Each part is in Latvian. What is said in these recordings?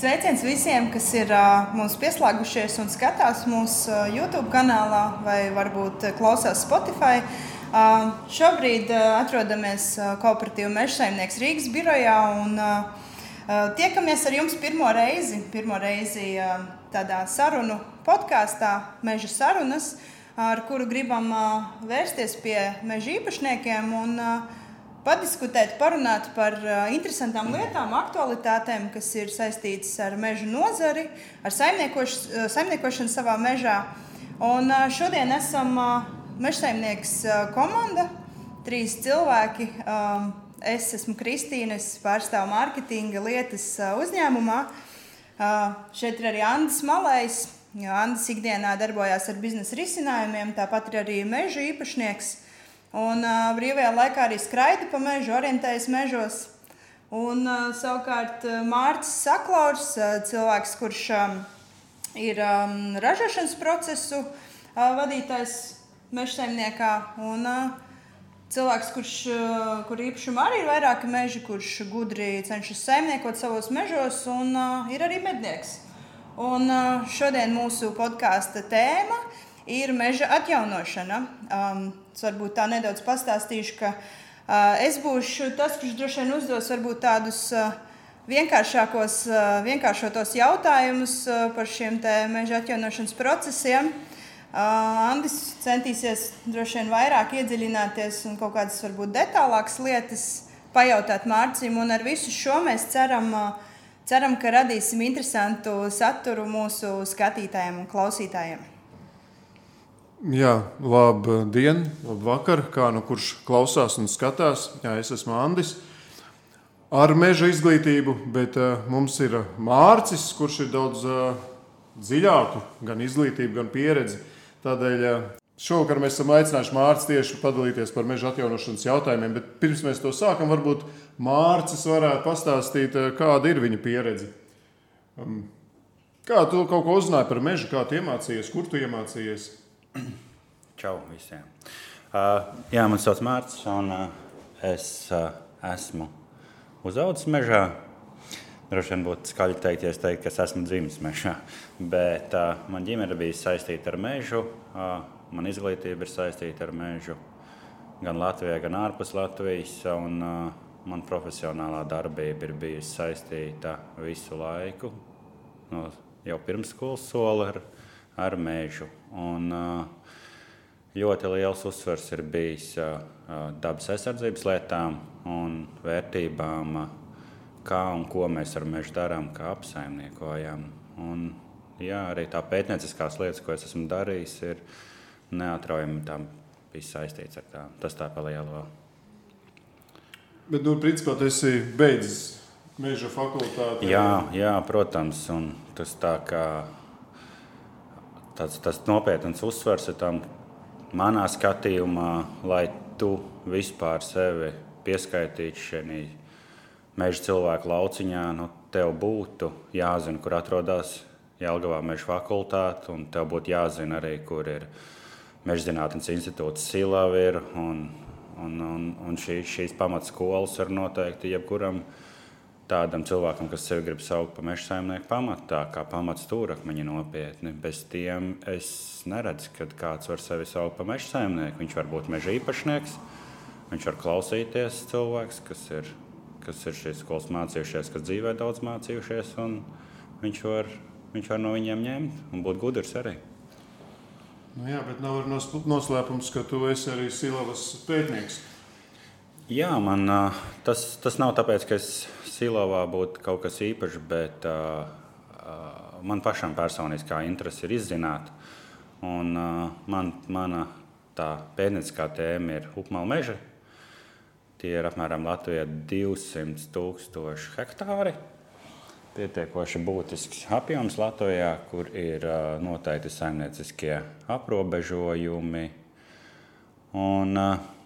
Sveiciens visiem, kas ir mums pieslēgušies un skatās mūsu YouTube kanālā vai varbūt klausās Spotify. Šobrīd atrodamies Kooperatīva meža saimnieks Rīgas birojā un tiekamies ar jums pirmo reizi, pirmo reizi tādā sarunu podkāstā Meža sarunas, ar kuru gribam vērsties pie meža īpašniekiem. Un, uh, padiskutēt, parunāt par interesantām lietām, aktualitātēm, kas ir saistītas ar meža nozari, ar saimniekoš, saimniekošanu savā mežā. Un šodien esam mežsaimnieks komanda, trīs cilvēki. Es esmu Kristīne, es pārstāvu mārketinga lietas uzņēmumā. Šeit ir arī Andris Malējs. Andris ikdienā darbojās ar biznesa risinājumiem, tāpat ir arī meža īpašnieks. Un uh, brīvajā laikā arī skraida pa mežu, orientējas mežos. Un uh, savukārt Mārcis Saklaurs, uh, cilvēks, kurš um, ir um, ražošanas procesu uh, vadītājs meža saimniekā. Un, uh, cilvēks, kurš uh, kur īpašumā arī ir vairāki meži, kurš gudri cenšas saimniekot savos mežos, un uh, ir arī mednieks. Un uh, šodien mūsu podkāsta tēma ir meža atjaunošana. Um, Es varbūt tā nedaudz pastāstīšu, ka uh, es būšu tas, kurš droši vien uzdos varbūt tādus uh, vienkāršākos, uh, vienkāršotos jautājumus uh, par šiem meža atjaunošanas procesiem. Uh, Andris centīsies droši vien vairāk iedziļināties un kaut kādas varbūt detālākas lietas pajautāt Mārcim. Un ar visu šo mēs ceram, uh, ceram ka radīsim interesantu saturu mūsu skatītājiem un klausītājiem. Jā, labdien, labvakar, kā nu kurš klausās un skatās. Jā, es esmu Andris ar meža izglītību, bet uh, mums ir Mārcis, kurš ir daudz uh, dziļāku gan izglītību, gan pieredzi. Tādēļ uh, šovakar mēs esam aicinājuši Mārcis tieši padalīties par meža atjaunošanas jautājumiem. Bet pirms mēs to sākam, varbūt Mārcis varētu pastāstīt, uh, kāda ir viņa pieredze. Um, kā tu kaut ko uzzināji par mežu, kā tu iemācījies, kur tu iemācījies? Čau visiem! Uh, jā, man sauc Mārcis, un uh, es uh, esmu uzaugusi mežā. Droši vien būtu skaļi teikt, ja es teiktu, ka es esmu dzimis mežā. Bet uh, man ģimene bija saistīta ar mežu, uh, man izglītība ir saistīta ar mežu gan Latvijā, gan ārpus Latvijas. Un, uh, man profesionālā darbība ir bijusi saistīta visu laiku, no jau pirms skolas sola ar, ar mežu. Un, ļoti liels uzsvers ir bijis dabas aizsardzības lietām un vērtībām, kā un ko mēs ar mežu darām, kā apsaimniekojam. Un, jā, arī tā pētnieciskās lietas, ko es esmu darījis, ir neatraujami tam saistīts ar tām. Tas tā pa lielo. Bet, nu, principā, tu esi beidzis meža fakultāti. Jā, jā, protams. Un tas tā kā tāds, tas nopietns uzsvers ir tam manā skatījumā, lai tu vispār sevi pieskaitītu šajā meža cilvēku lauciņā. Nu, tev būtu jāzina, kur atrodas Jālgavā meža fakultāte, un tev būtu jāzina arī, kur ir Meža zinātnes institūts Silavir, un, un, un, un šī, šīs pamatskolas ir noteikti jebkuram tādam cilvēkam, kas sevi grib saukt par meža saimnieku pamatā, kā pamats stūrakmeņa nopietni. Bez tiem es neredzu, ka kāds var sevi saukt par meža saimnieku. Viņš var būt meža īpašnieks, viņš var klausīties cilvēks, kas ir, kas ir šīs skolas mācījušies, kas dzīvē daudz mācījušies, un viņš var, viņš var no viņiem ņemt un būt gudrs arī. Nu jā, bet nav noslēpums, ka tu esi arī Silavas pētnieks. Jā, man tas, tas nav tāpēc, ka es Silovā būtu kaut kas īpašs, bet uh, man pašam personiskā interese ir izzināt. Un, uh, man, mana pētnieciskā tēma ir upmāla meža. Tie ir apmēram Latvijā 200 tūkstoši hektāri. Pietiekoši būtisks apjoms Latvijā, kur ir uh, noteikti saimnieciskie aprobežojumi. Un, uh,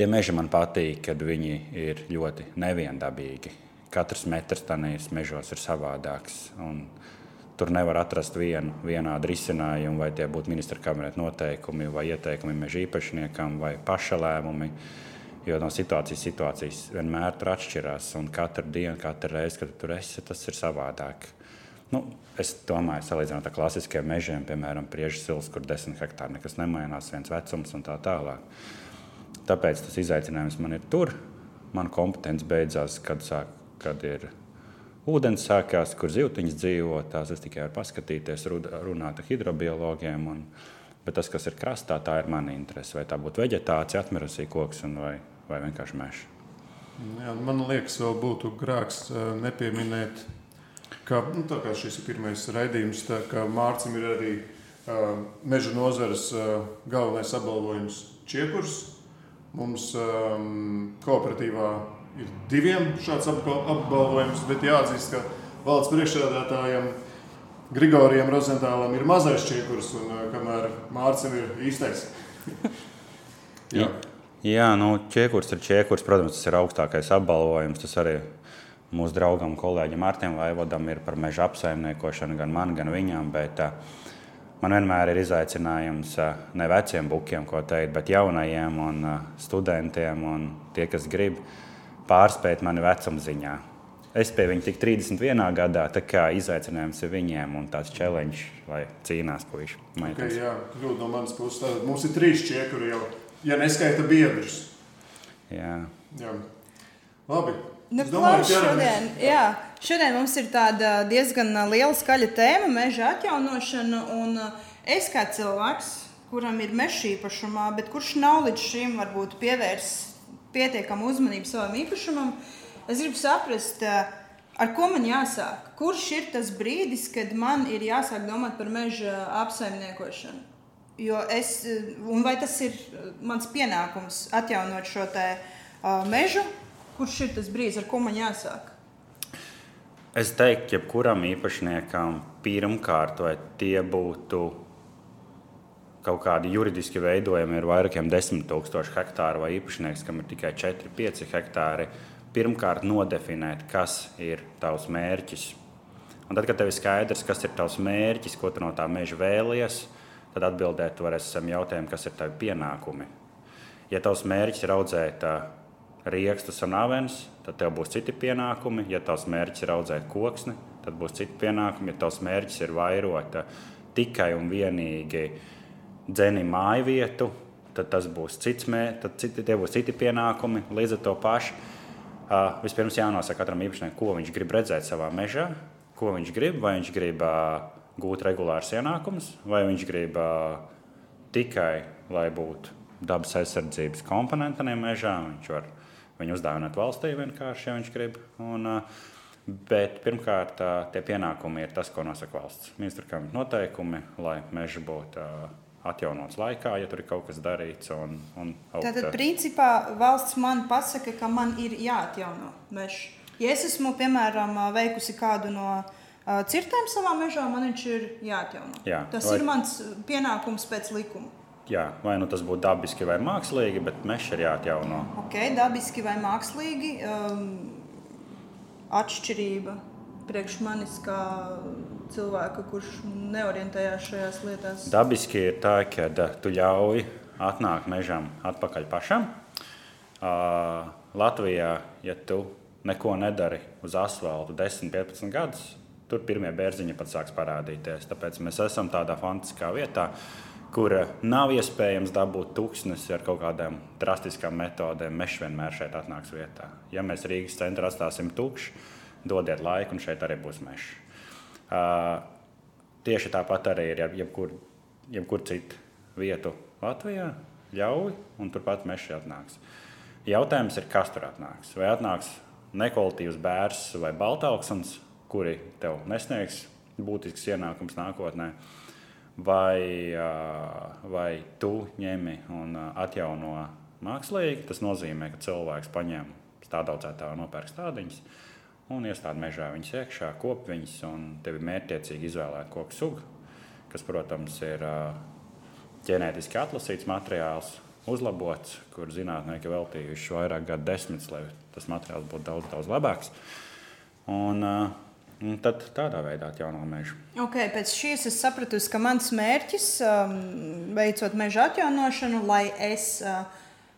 Tie meži man patīk, kad viņi ir ļoti neviendabīgi. Katrs metrs tajos mežos ir savādāks. Tur nevar atrast vienu vienādu risinājumu, vai tie būtu ministra kabineta noteikumi, vai ieteikumi meža īpašniekam, vai paša lēmumi. Jo no situācijas situācijas vienmēr tur atšķirās. Un katru dienu, katru reizi, kad tur esi, tas ir savādāk. Nu, es domāju, salīdzinot ar klasiskiem mežiem, piemēram, priežu sils, kur desmit hektāri nekas nemainās, viens vecums un tā tālāk. Tāpēc tas izaicinājums man ir tur. Mana kompetence beidzās, kad, sāk, kad ir ūdens sākās, kur zivtiņas dzīvo. Tās es tikai varu paskatīties, runāt ar hidrobiologiem. Un, bet tas, kas ir krastā, tā ir mana interese. Vai tā būtu vegetācija, atmirusī koks vai, vai vienkārši mežs. Jā, man liekas, vēl būtu grāks eh, nepieminēt, ka nu, šis ir pirmais raidījums, kā Mārcis ir arī uh, meža nozares uh, galvenais apbalvojums Čiekurs. Mums um, kooperatīvā ir diviem šāds apbalvojums, bet jāatzīst, ka valsts priekšsēdētājiem Grigorijam Rozentālam ir mazais čiekurs, un kamēr Mārcis ir īstais. Jā. Jā, nu, čiekurs ir čiekurs. Protams, tas ir augstākais apbalvojums. Tas arī mūsu draugam, kolēģim Mārtiņam Vaivodam ir par meža apsaimniekošanu, gan man, gan viņam. Bet, uh, man vienmēr ir izaicinājums uh, ne veciem bukiem, ko teikt, bet jaunajiem un uh, studentiem un tie, kas grib pārspēt mani vecuma ziņā. Es pie viņa tik 31. gadā, tā kā izaicinājums ir viņiem un tāds challenge, lai cīnās puiši. Okay, jā, kļūda no manas puses. Tātad mums ir trīs čiekuri jau, ja neskaita biedrus. Jā. jā. Labi. Nu, domāju, šodien, jā, šodien mums ir tāda diezgan liela skaļa tēma, meža atjaunošana. Un es kā cilvēks, kuram ir meža īpašumā, bet kurš nav līdz šim varbūt pievērsis pietiekamu uzmanību savam īpašumam, es gribu saprast, eh, ar ko man jāsāk. Kurš ir tas brīdis, kad man ir jāsāk domāt par meža apsaimniekošanu? Jo es, vai tas ir mans pienākums atjaunot šo te, uh, mežu? Kurš ir tas brīdis, ar ko man jāsāk? Es teiktu, jebkuram īpašniekam pirmkārt, vai tie būtu kaut kādi juridiski veidojumi ir vairākiem desmit tūkstoši hektāru vai īpašnieks, kam ir tikai 4-5 hektāri, pirmkārt nodefinēt, kas ir tavs mērķis. Un tad, kad tev ir skaidrs, kas ir tavs mērķis, ko tu no tā meža vēlies, tad atbildēt tu varēsi sam jautājumu, kas ir tavi pienākumi. Ja tavs mērķis ir audzēt riekstus un avenus, tad tev būs citi pienākumi. Ja tavs mērķis ir audzēt koksni, tad būs citi pienākumi. Ja tavs mērķis ir vairot tikai un vienīgi dzeni māju vietu, tad tas būs cits mērķis, tad citi, tie būs citi pienākumi līdz ar to pašu. Uh, vispirms jānosaka katram īpašniekam, ko viņš grib redzēt savā mežā, ko viņš grib. Vai viņš grib uh, gūt regulārus ienākumus, vai viņš grib uh, tikai, lai būtu dabas aizsardzības komponenti mežā. Viņš var viņu uzdāvināt valstī vienkārši, ja viņš grib. Un, Bet pirmkārt, tie pienākumi ir tas, ko nosaka valsts. Ministra noteikumi, lai meža būtu atjaunots laikā, ja tur ir kaut kas darīts. Un, un Tātad, principā, valsts man pasaka, ka man ir jāatjauno mežs. Ja es esmu, piemēram, veikusi kādu no cirtēm savā mežā, man viņš ir jāatjauno. Jā, tas vai... ir mans pienākums pēc likuma. Jā, vai nu tas būtu dabiski vai mākslīgi, bet mežs ir jāatjauno. Ok, dabiski vai mākslīgi. Um, atšķirība priekš manis kā cilvēka, kurš neorientējās šajās lietās? Dabiski ir tā, ka tu ļauj atnākt mežam atpakaļ pašam. Uh, Latvijā, ja tu neko nedari uz asfalta 10, 15 gadus, tur pirmie bērziņi pat sāks parādīties. Tāpēc mēs esam tādā fantastiskā vietā, kur nav iespējams dabūt tūkstnesi ar kaut kādām drastiskām metodēm. Mežs vienmēr šeit atnāks vietā. Ja mēs Rīgas centrā atstāsim tukšu, dodiet laiku, un šeit arī būs mežs. Uh, tieši tāpat arī ir jebkur, jebkur citu vietu Latvijā. Ļauj, un turpat mežs atnāks. Jautājums ir, kas tur atnāks? Vai atnāks nekvalitīvs bērns vai baltāksns, kuri tev nesniegs būtisks ienākums nākotnē, vai, vai tu ņemi un atjauno mākslīgi. Tas nozīmē, ka cilvēks paņem stādaudzētāju nopērk stādiņus un iestāda mežā viņas iekšā, kop viņas un tev ir mērķiecīgi izvēlēt koku sugu, kas, protams, ir ģenētiski atlasīts materiāls, uzlabots, kur zinātnieki veltījuši vairāk gadu desmitus, lai tas materiāls būtu daudz, daudz labāks. Un, Un tad tādā veidā atjauno mežu. Okay, pēc šīs es sapratu, ka mans mērķis, um, veicot meža atjaunošanu, lai es uh,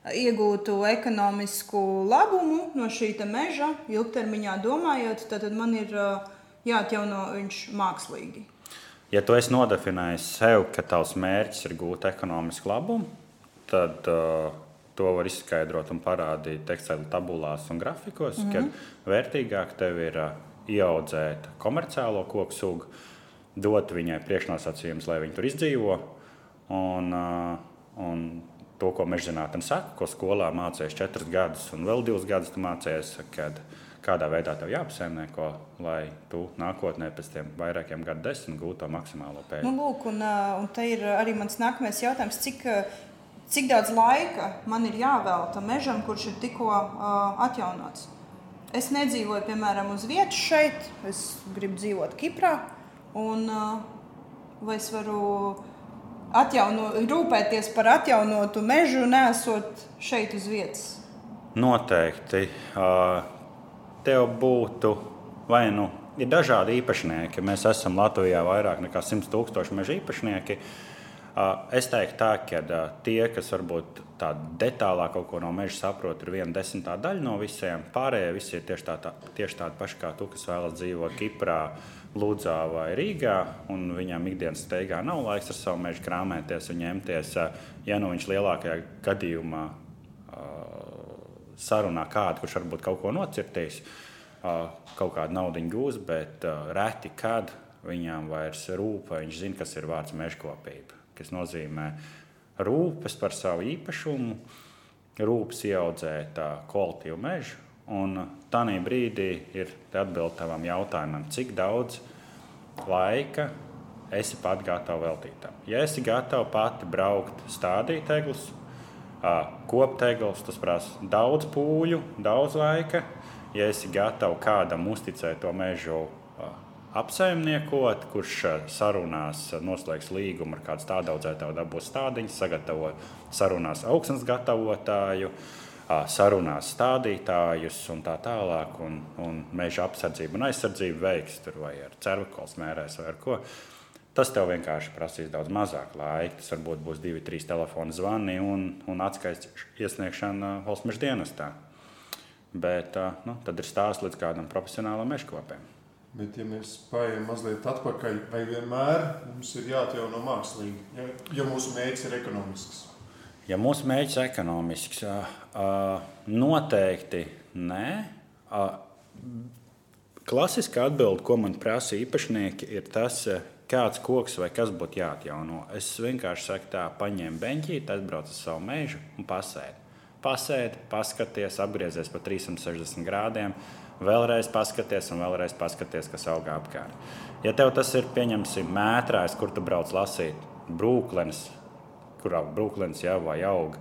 iegūtu ekonomisku labumu no šī meža, ilgtermiņā domājot, tad man ir jāatjauno viņš mākslīgi. Ja tu esi nodefinējis sev, ka tavs mērķis ir gūt ekonomisku labumu, tad uh, to var izskaidrot un parādīt Excel tabulās un grafikos, mm -hmm. kad vērtīgāk tev ir uh, ieaudzēt komerciālo koku sugu, dot viņai priekšnosacījumus, lai viņi tur izdzīvo. Un, uh, un to, ko meža zinātnē saka, ko skolā mācījies četrus gadus, un vēl divus gadus mācījies, kad kādā veidā tev jāapsaimnieko, lai tu nākotnē pēc tiem vairākiem gadu desmit gūtu to maksimālo pēļņu. Nu, lūk, un, un te ir arī mans nākamais jautājums, cik, cik daudz laika man ir jāvelta mežam, kurš ir tikko uh, atjaunots. Es nedzīvoju, piemēram, uz vietas šeit, es gribu dzīvot Kiprā, un uh, vai es varu atjauno, rūpēties par atjaunotu mežu, nesot šeit uz vietas? Noteikti. Tev būtu vai nu ir dažādi īpašnieki. Mēs esam Latvijā vairāk nekā 100 tūkstoši meža īpašnieki. Es teiktu, tā, ka tie, kas varbūt tādu detālāk kaut ko no meža saprot, ir viena desmitā daļa no visiem. Pārējie visi ir tieši, tā, tā, tieši tādi paši kā tu, kas vēlas dzīvot Kiprā, Lūdzā vai Rīgā. Viņam ikdienas steigā nav laiks ar savu mežu krāmēties un ņemties. Ja nu viņš lielākajā gadījumā sarunā kādu, kurš varbūt kaut ko nocirtīs, kaut kādu naudu gūs, bet reti kad viņam vairs rūp, vai viņš zina, kas ir vārds mežkopība. Tas nozīmē, rūpes par savu īpašumu, rūpes ieaudzēt kvalitīvu mežu. Un tādā brīdī ir atbilde tavam jautājumam, cik daudz laika esi pat gatava veltīt tam. Ja esi gatava pati braukt, stādīt eglus, kopt eglus, tas prasa daudz pūļu, daudz laika. Ja esi gatava kādam uzticēt to mežu apsaimniekot, kurš eh, sarunās eh, noslēgs līgumu ar kādu stādaudzētāju, dabūs stādiņus, sagatavo sarunās augsnes gatavotāju, sarunās stādītājus un tā tālāk, un, un meža apsardzību un aizsardzību veiks tur vai ar cervikols mērēs vai ar ko. Tas tev vienkārši prasīs daudz mazāk laika. Tas varbūt būs divi, trīs telefona zvani un, un atskaites iesniegšana valsts meža dienestā. Bet nu, tad ir stāsts līdz kādam profesionālam mežkopam. Bet, ja mēs paiet mazliet atpakaļ, vai vienmēr mums ir jāatjauno mākslīgi, ja, ja mūsu mērķis ir ekonomisks? Ja mūsu mērķis ir ekonomisks, noteikti nē. Klasiskā atbilde, ko man prasa īpašnieki, ir tas, kāds koks vai kas būtu jāatjauno. Es vienkārši saku, tā, paņēmu beņķīti, aizbraucu uz savu mežu un pasēdi. Pasēdi, paskaties, apgriezies pa 360 grādiem vēlreiz paskaties un vēlreiz paskaties, kas aug apkārt. Ja tev tas ir, pieņemsim, mētrājs, kur tu brauc lasīt brūklēns, kurā brūklēns jau vai aug,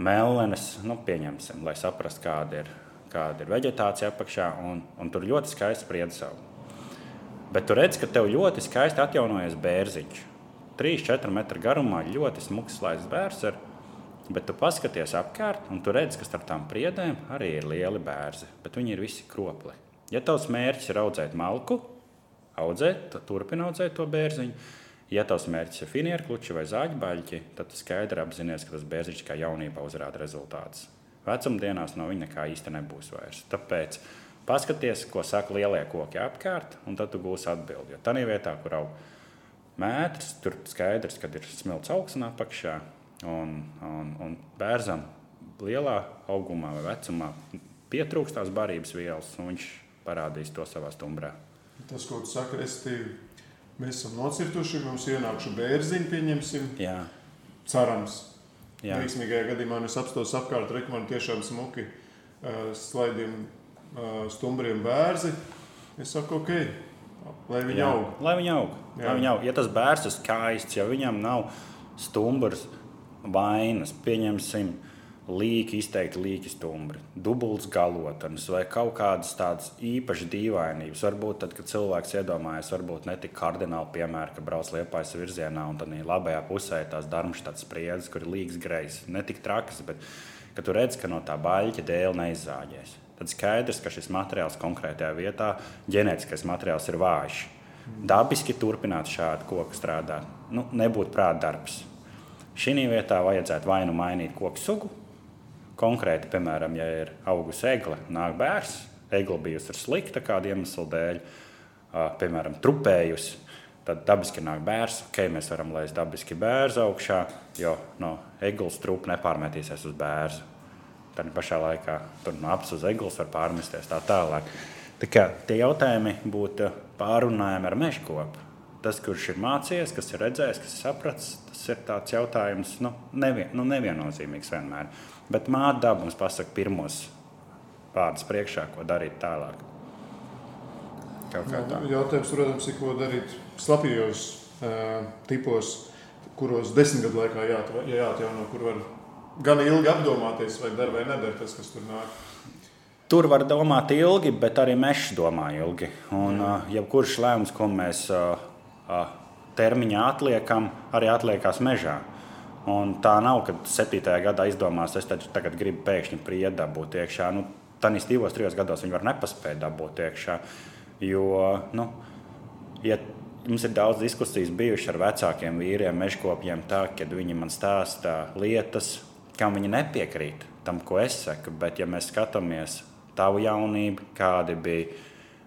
mellenes, nu, pieņemsim, lai saprastu, kāda ir, kāda ir vegetācija apakšā, un, un tur ļoti skaisti spriedzi savu. Bet tu redz, ka tev ļoti skaisti atjaunojas bērziņš. 3-4 metru garumā ļoti smuks slaids bērns ar Bet tu paskaties apkārt, un tu redz, ka starp tām priedēm arī ir lieli bērni, bet viņi ir visi kropli. Ja tavs mērķis ir audzēt malku, audzēt, tad turpini audzēt to bērziņu. Ja tavs mērķis ir finieru kluči vai zāģbaļķi, tad tu skaidri apzinājies, ka tas bērziņš kā jaunībā uzrāda rezultātus. Vecumdienās no viņa nekā īsti nebūs vairs. Tāpēc paskaties, ko saka lielie koki apkārt, un tad tu gūsi atbildi. Jo tā vietā, kur aug mētrs, tur skaidrs, ka ir smilts augsts apakšā Un, un, un bērnam lielā augumā vai vecumā pietrūkst tās barības vielas, un viņš parādīs to savā stumbrā. Tas, ko tu saki, respektīvi, mēs esam nocirtuši, mums ienākuši bērziņi, pieņemsim. Jā. Cerams. Jā. Veiksmīgajā gadījumā es apstos apkārt, rekomendēju tiešām smuki uh, slaidiem, uh, stumbriem bērzi. Es saku, ok, lai viņi Jā. aug. Lai viņi aug. Lai viņi aug. Ja tas bērns ir skaists, ja viņam nav stumbrs, vainas, pieņemsim, līķi, izteikti līķi stumbri, dubults galotnes vai kaut kādas tādas īpašas dīvainības. Varbūt tad, kad cilvēks iedomājas, varbūt ne tik kardināli piemēra, ka brauc liepais virzienā un tad labajā pusē ir tās darmštāts spriedzes, kur ir līgs grejs. Ne tik trakas, bet ka tu redz, ka no tā baļķa dēļ neizzāģēs. Tad skaidrs, ka šis materiāls konkrētajā vietā, ģenētiskais materiāls ir vājš. Dabiski turpināt šādu koku strādāt, nu, nebūtu prāta darbs Šī vietā vajadzētu vai nu mainīt koku sugu. Konkrēti, piemēram, ja ir augusi egle, nāk bērns, egle bijusi slikta kāda iemesla dēļ, piemēram, trupējusi, tad dabiski nāk bērns. Ok, mēs varam laist dabiski bērnu augšā, jo no eglis trupa nepārmetīsies uz bērnu. Tad pašā laikā tur no apziņas uz eglis var pārmesties tā tālāk. Tā kā tie jautājumi būtu pārunājami ar meža kopu. Tas, kurš ir mācījies, kas ir redzējis, kas ir sapratis, tas ir tāds jautājums, nu, nevien, nu neviennozīmīgs vienmēr. Bet māte daba mums pasaka pirmos vārdus priekšā, ko darīt tālāk. Tā. Jautājums, protams, ir, ko darīt slapjos uh, tipos, kuros desmit gadu laikā jāatjauno, kur var gan ilgi apdomāties, vai dara vai nedara tas, kas tur nāk. Tur var domāt ilgi, bet arī mežs domā ilgi. Un uh, jebkurš lēmums, ko mēs uh, termiņā atliekam, arī atliekas mežā. Un tā nav, ka 7. gadā izdomās, es tagad gribu pēkšņi priedu dabūt iekšā. Nu, Tanīs divos, trijos gados viņi var nepaspēt dabūt iekšā. Jo nu, ja mums ir daudz diskusijas bijušas ar vecākiem vīriem, mežkopiem, tā, kad viņi man stāsta lietas, kam viņi nepiekrīt tam, ko es saku. Bet, ja mēs skatāmies tavu jaunību, kādi bija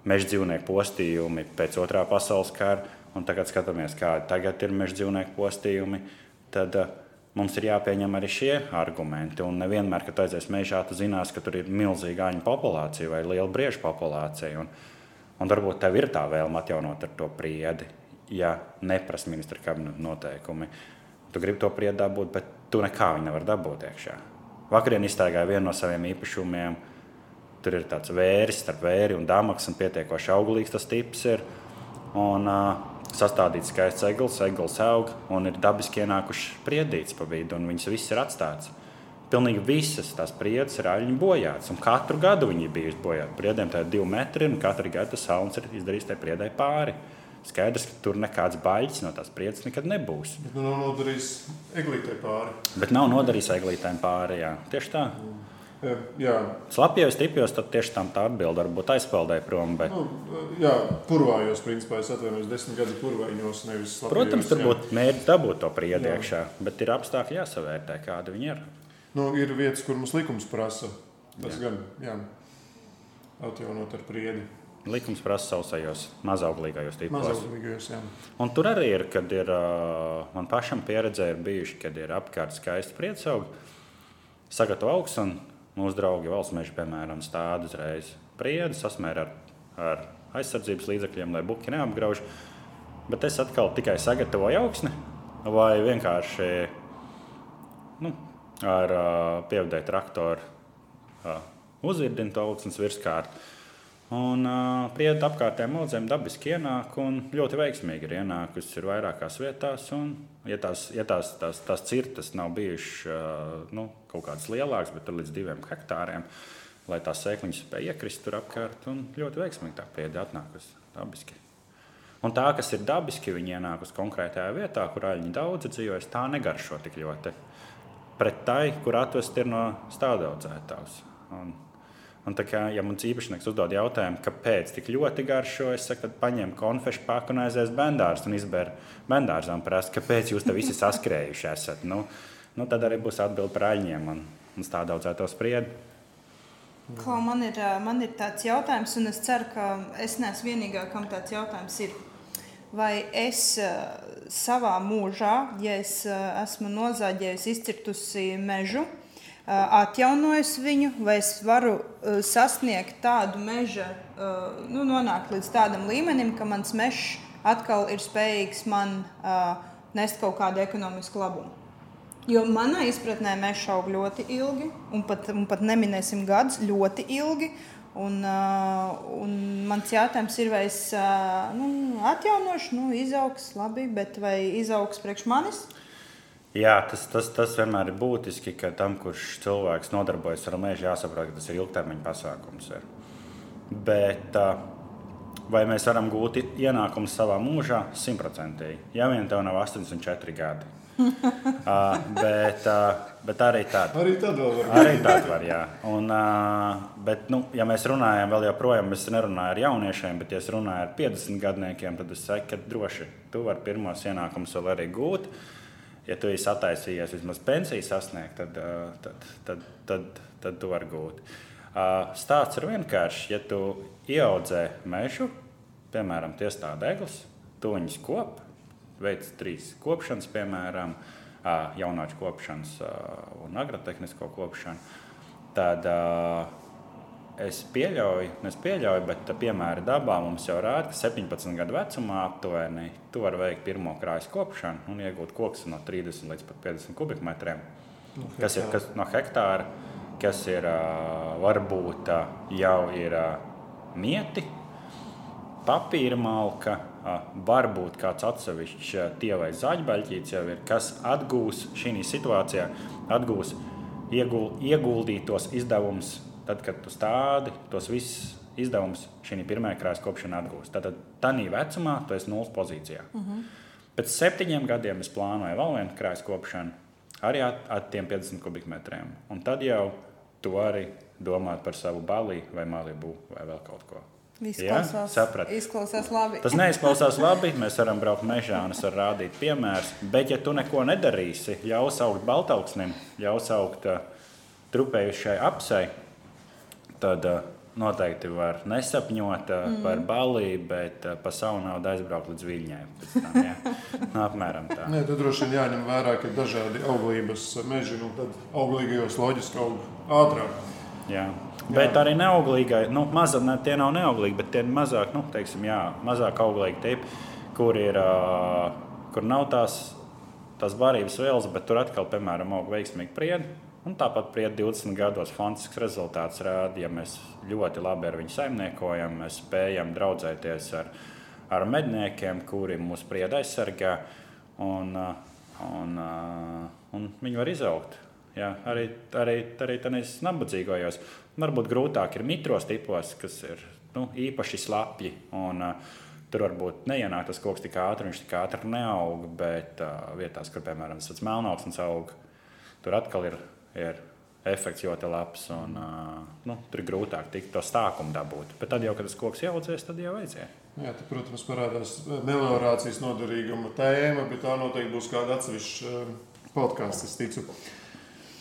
meža dzīvnieku postījumi pēc otrā pasaules kara, un tagad skatāmies, kādi tagad ir meža dzīvnieku postījumi, tad uh, mums ir jāpieņem arī šie argumenti. Un nevienmēr, kad aizies mežā, tu zinās, ka tur ir milzīga aņu populācija vai liela briežu populācija. Un, un varbūt tev ir tā vēlme atjaunot ar to priedi, ja neprasa ministra kabineta noteikumi. Tu gribi to priedu dabūt, bet tu nekā viņu nevar dabūt iekšā. Vakarā iztaigāja vienu no saviem īpašumiem, Tur ir tāds vēris starp vēri un dāmaks, un pietiekoši auglīgs tas tips ir. Un, uh, sastādīts skaists eglis, eglis aug un ir dabiski ienākuši priedīts pa vidu, un viņas viss ir atstāts. Pilnīgi visas tās priedes ir aļņu bojātas, un katru gadu viņi ir bijuši bojāti. Priedēm tā ir divi metri, un katru gadu tas sauns ir izdarījis tai priedai pāri. Skaidrs, ka tur nekāds baļķis no tās priedes nekad nebūs. Bet nu nav nodarījis eglītē pāri. Bet nav nodarījis eglītēm pāri, jā. Tieši tā. Mm. Jā. Slapjos tipos tad tieši tam tā atbilde varbūt aizpeldēja prom. Bet... Nu, jā, purvājos, principā es atvainojos desmit gadu purvājos, nevis slapjos. Protams, tur būtu mērķis dabūt to priedi iekšā, bet ir apstākļi jāsavērtē, kādi viņi ir. Nu, ir vietas, kur mums likums prasa. Tas jā. gan, jā, atjaunot ar priedi. Likums prasa sausajos, mazauglīgajos tipos. Mazauglīgajos, jā. Un tur arī ir, kad ir, man pašam pieredzē ir bijuši, kad ir apkārt skaisti priecaugi, sagatavo augsts un Mūsu draugi valsts meža, piemēram, stāda uzreiz priedi, sasmēra ar, ar aizsardzības līdzekļiem, lai buki neapgrauž. Bet es atkal tikai sagatavoju augsni vai vienkārši nu, ar uh, pievadēju traktoru uh, uzvirdinu to augsnes virskārtu. Un uh, prieda apkārtējiem audzēm dabiski ienāk un ļoti veiksmīgi ir ienākusi ir vairākās vietās. Un, ja tās, ja tās, tās, tās cirtas nav bijušas uh, nu, kaut kādas lielākas, bet līdz diviem hektāriem, lai tās sēkliņas spēja iekrist tur apkārt, un ļoti veiksmīgi tā prieda atnākusi dabiski. Un tā, kas ir dabiski, viņi ienāk uz konkrētajā vietā, kur aļņi daudz dzīvojas, tā negaršo tik ļoti. Pret tai, kur atvest ir no stādaudzētājs. Un tā kā ja mums īpašnieks uzdod jautājumu, kāpēc tik ļoti garšo, es saku, tad paņem konfešu paku un aizies bendārs un izbēr bendārzā un prasa, kāpēc jūs te visi saskrējuši esat. Nu, nu, tad arī būs atbildi par aļņiem un, un stāda audzēto spriedu. Klau, man, ir, man ir tāds jautājums, un es ceru, ka es neesmu vienīgā, kam tāds jautājums ir. Vai es savā mūžā, ja es esmu nozāģējusi, izcirtusi mežu, atjaunojis viņu, vai es varu sasniegt tādu meža, nu, nonākt līdz tādam līmenim, ka mans mežs atkal ir spējīgs man nest kaut kādu ekonomisku labumu. Jo manā izpratnē mežs aug ļoti ilgi, un pat, un pat neminēsim gadus, ļoti ilgi. Un, uh, un mans jautājums ir, vai es uh, nu, atjaunošu, nu, izaugs labi, bet vai izaugs priekš manis? Jā, tas, tas, tas vienmēr ir būtiski, ka tam, kurš cilvēks nodarbojas ar mežu, jāsaprot, ka tas ir ilgtermiņa pasākums. Ir. Bet vai mēs varam gūt ienākumus savā mūžā? Simtprocentīgi. Ja vien tev nav 84 gadi. uh, bet, uh, bet arī tāda. Arī tāda var. Arī tāda var, jā. Un, uh, bet, nu, ja mēs runājam vēl joprojām, es nerunāju ar jauniešiem, bet ja es runāju ar 50 gadniekiem, tad es saku, ka droši tu vari pirmos ienākumus vēl arī gūt. Uh, ja tu esi attaisījies vismaz pensiju sasniegt, tad, tad, tad, tad, tad tu vari gūt. Stāsts ir vienkāršs. Ja tu ieaudzē mežu, piemēram, tiestāda eglis, tu viņus kop, veic trīs kopšanas, piemēram, jaunāču kopšanas un agrotehnisko kopšanu, tad Es pieļauju, es pieļauju, bet piemēra dabā mums jau rāda, ka 17 gadu vecumā aptuveni tu vari veikt pirmo krājas kopšanu un iegūt kokus no 30 līdz 50 kubikmetriem. No kas ir kas, no hektāra, kas ir varbūt jau ir mieti, papīra malka, varbūt kāds atsevišķs tie vai zaļbaļķīts jau ir, kas atgūs šī situācijā, atgūs iegul, ieguldītos izdevumus tad, kad tu stādi tos visus izdevumus šī pirmā krāsa kopšanā atgūst. Tad tādā vecumā tu esi nulles pozīcijā. Uh mhm. -huh. Pēc septiņiem gadiem es plānoju vēl vienu krāsa kopšanu, arī ar, ar tiem 50 kubikmetriem. Un tad jau tu vari domāt par savu balī vai malibu vai vēl kaut ko. Izklausās, ja? izklausās labi. Tas neizklausās labi. Mēs varam braukt mežā un es varu rādīt piemērus. Bet, ja tu neko nedarīsi, ļaus augt baltaugsnim, ļaus augt uh, trupējušai apsai, tad noteikti var nesapņot mm. par balīti, bet uh, pa savu naudu aizbraukt līdz Viļņai. Tam, ja? nu, apmēram tā. Nē, tad droši vien jāņem vērā, ka dažādi auglības meži, nu tad auglīgajos loģiski aug ātrāk. Jā. Jā. Bet arī neauglīgai, nu, maza, ne, tie nav neauglīgi, bet tie ir mazāk, nu, teiksim, jā, mazāk auglīgi tipi, kur, ir, uh, kur nav tās, tās barības vielas, bet tur atkal, piemēram, aug veiksmīgi priedi Un tāpat priet 20 gados fantastisks rezultāts rāda, ja mēs ļoti labi ar viņu saimniekojam, mēs spējam draudzēties ar, ar medniekiem, kuri mūs pried aizsargā, un, un, un viņi var izaugt. Jā, arī arī, arī tādās nabadzīgajos. Varbūt grūtāk ir mitros tipos, kas ir nu, īpaši slapji. Un, uh, tur varbūt neienāk tas koks tik ātri, viņš tik ātri neaug. Bet uh, vietās, kur piemēram tas melnāks aug, tur atkal ir ir efekts ļoti labs. Un, nu, tur ir grūtāk tikt to stākumu dabūt. Bet tad, jau, kad tas koks audzēs, tad jau vajadzēs. Jā, tad, protams, parādās meliorācijas noderīguma tēma, bet tā noteikti būs kāda atsevišķa podkāsts, es ticu.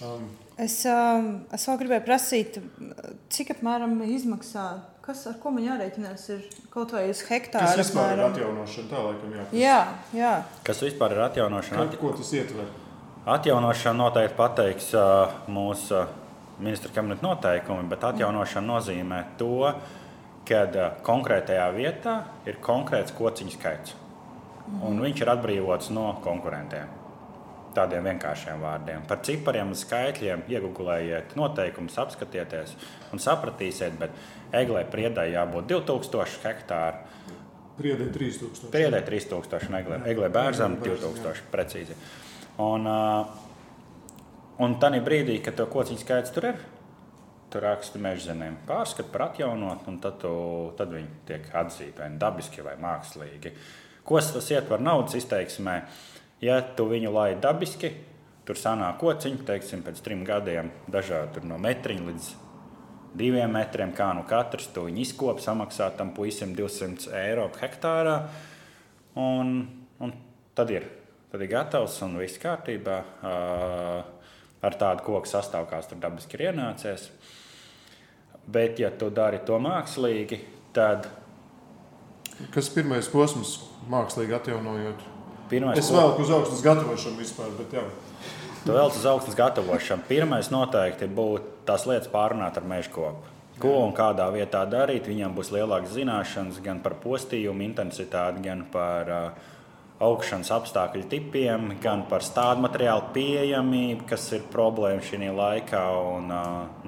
Um. Es, um, es vēl gribēju prasīt, cik apmēram izmaksā, kas ar ko man jārēķinās, ir kaut vai uz hektāru. Tas vispār apmēram. ir atjaunošana, tā laikam jāpēc. Jā, jā. Kas vispār ir atjaunošana? Ko, ko tas ietver? Atjaunošana noteikti pateiks mūsu ministra kabineta noteikumi, bet atjaunošana nozīmē to, ka konkrētajā vietā ir konkrēts kociņu skaits. Un viņš ir atbrīvots no konkurentiem. Tādiem vienkāršiem vārdiem. Par cipariem un skaitļiem iegūlējiet noteikumus, apskatieties un sapratīsiet, bet eglē priedai jābūt 2000 hektāru. Priedai 3000. Priedai 3000 un eglē, eglē bērzam 2000 precīzi. Un, un tā brīdī, kad to kociņu skaits tur ir, tur raksta mežzenēm pārskatu par atjaunot, un tad, tu, tad viņi tiek atzīti vai dabiski vai mākslīgi. Ko tas ietver naudas izteiksmē? Ja tu viņu laidi dabiski, tur sanāk kociņi, teiksim, pēc trim gadiem, dažādi no metriņa līdz diviem metriem, kā nu katrs to izkop, samaksā tam puisim 200 eiro hektārā, un, un tad ir tad ir gatavs un viss kārtībā. Ar tādu koku sastāvu, kāds tur dabiski ir ienācies. Bet, ja tu dari to mākslīgi, tad. Kas ir pirmais posms, mākslīgi atjaunojot? Pirmais es velku uz augstnes gatavošanu vispār, bet jā. Tu vēl uz augstnes gatavošanu. Pirmais noteikti būtu tās lietas pārunāt ar meža kopu. Ko un kādā vietā darīt, viņam būs lielākas zināšanas gan par postījumu intensitāti, gan par uh, augšanas apstākļu tipiem, gan par stādu materiālu pieejamību, kas ir problēma šī laikā. Un,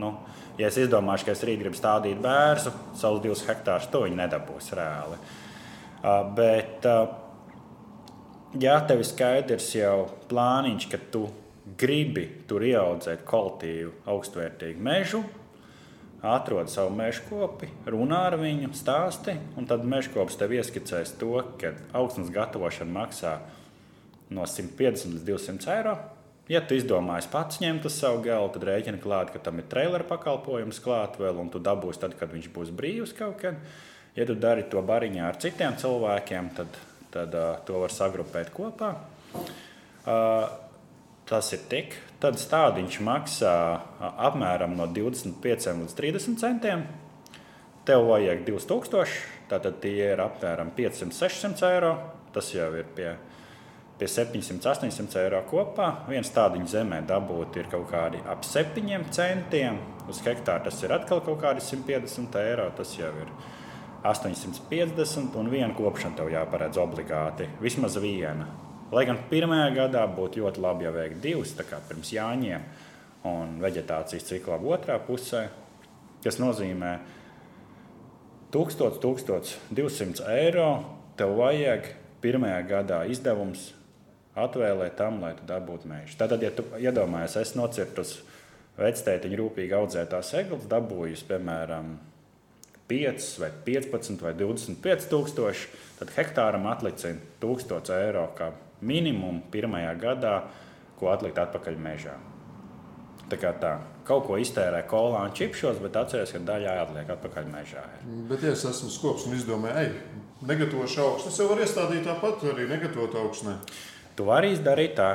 nu, ja es izdomāšu, ka es rīt gribu stādīt bērnu, savus divus hektārus, to viņi nedabūs reāli. Bet, ja tev ir skaidrs jau plāniņš, ka tu gribi tur ieaudzēt kvalitīvu, augstvērtīgu mežu, atrod savu meža kopi, runā ar viņu, stāsti, un tad meža kops tev ieskicēs to, ka augstnes gatavošana maksā no 150 līdz 200 eiro. Ja tu izdomāji pats ņemt uz savu galvu, tad rēķina klāt, ka tam ir traileru pakalpojums klāt vēl, un tu dabūsi tad, kad viņš būs brīvs kaut kad. Ja tu dari to bariņā ar citiem cilvēkiem, tad, tad uh, to var sagrupēt kopā. Uh, tas ir tik. Tad stādiņš maksā apmēram no 25 līdz 30 centiem. Tev vajag 2000, tātad tie ir apmēram 500-600 eiro. Tas jau ir pie, pie 700-800 eiro kopā. Viens tādiņš zemē dabūt ir kaut kādi ap 7 centiem. Uz hektāru tas ir atkal kaut kādi 150 eiro. Tas jau ir 850 un viena kopšana tev jāparedz obligāti. Vismaz viena. Lai gan pirmajā gadā būtu ļoti labi, ja veikt divas, tā kā pirms jāņem un vegetācijas cikla otrā pusē, kas nozīmē 1000, 1200 eiro. Tev vajag pirmajā gadā izdevums atvēlēt tam, lai tu dabūtu mežu. Tad, ja tu iedomājies, es nocirtus vectētiņu rūpīgi audzētās eglis, dabūjus, piemēram, 5 vai 15 vai 25 tūkstoši, tad hektāram atlicina 1000 eiro kā minimumu pirmajā gadā, ko atlikt atpakaļ mežā. Tā kā tā, kaut ko iztērē kolā un čipšos, bet atceries, ka daļā atliek atpakaļ mežā. Bet, ja es esmu skops un izdomāju, ej, negatavošu augstu. Es jau varu iestādīt tāpat, arī negatavot augstu. Tu vari izdarīt tā.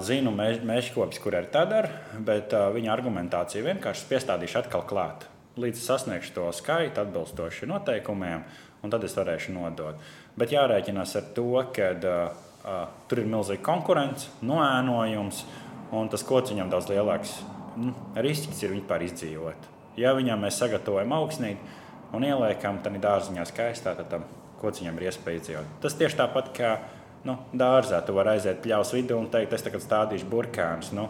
Zinu, mežkopis, kur ir tā dara, bet viņa argumentācija vienkārši piestādīšu atkal klāt. Līdz sasniegšu to skaitu atbilstoši noteikumiem, un tad es varēšu nodot. Bet jārēķinās ar to, ka uh, uh, tur ir milzīga konkurence, noēnojums, un tas kociņam daudz lielāks nu, risks ir vispār izdzīvot. Ja viņam mēs sagatavojam augsnību, un ieliekam tādā dārziņā skaistā, tad tam kociņam ir iespēja izdzīvot. Tas tieši tāpat kā nu, dārzā. Tu vari aiziet pļaus vidū un teikt, es tagad stādīšu burkānus. Nu,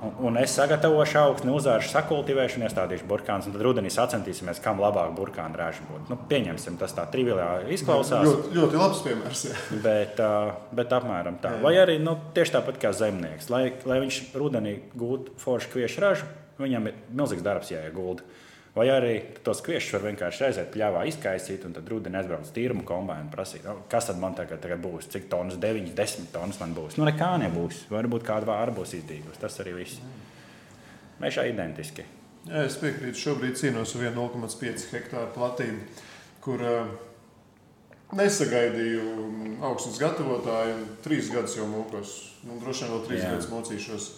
Un, un es sagatavošu augstu, uzvēršu sakultivēšanu, iestādīšu burkānus, un tad rudenī sacentīsimies, kam labāk burkānu rāžu būtu. Nu, pieņemsim, tas tā triviāli izklausās. Ļoti, ļoti labs piemērs. Jā. Bet, bet apmēram tā. Vai arī nu, tieši tāpat kā zemnieks. Lai, lai viņš rudenī gūtu foršu kviešu ražu, viņam ir milzīgs darbs jāiegulda. Vai arī tos kviešus var vienkārši aiziet pļāvā, izkaisīt, un tad rudenī aizbraukt tīrumu kombināciju un prasīt, kas tad man tagad, tagad būs, cik tonnas, 9, 10 tonnas man būs. Nu, nekā nebūs. Varbūt kāda vāra būs izdīgus. Tas arī viss. Mežā identiski. Jā, es piekrītu. Šobrīd cīnos ar 1,5 hektāru platību, kur uh, nesagaidīju augstnes gatavotāju. Trīs gadus jau mūkos. Nu, droši vien vēl trīs Jā. gadus mocīšos.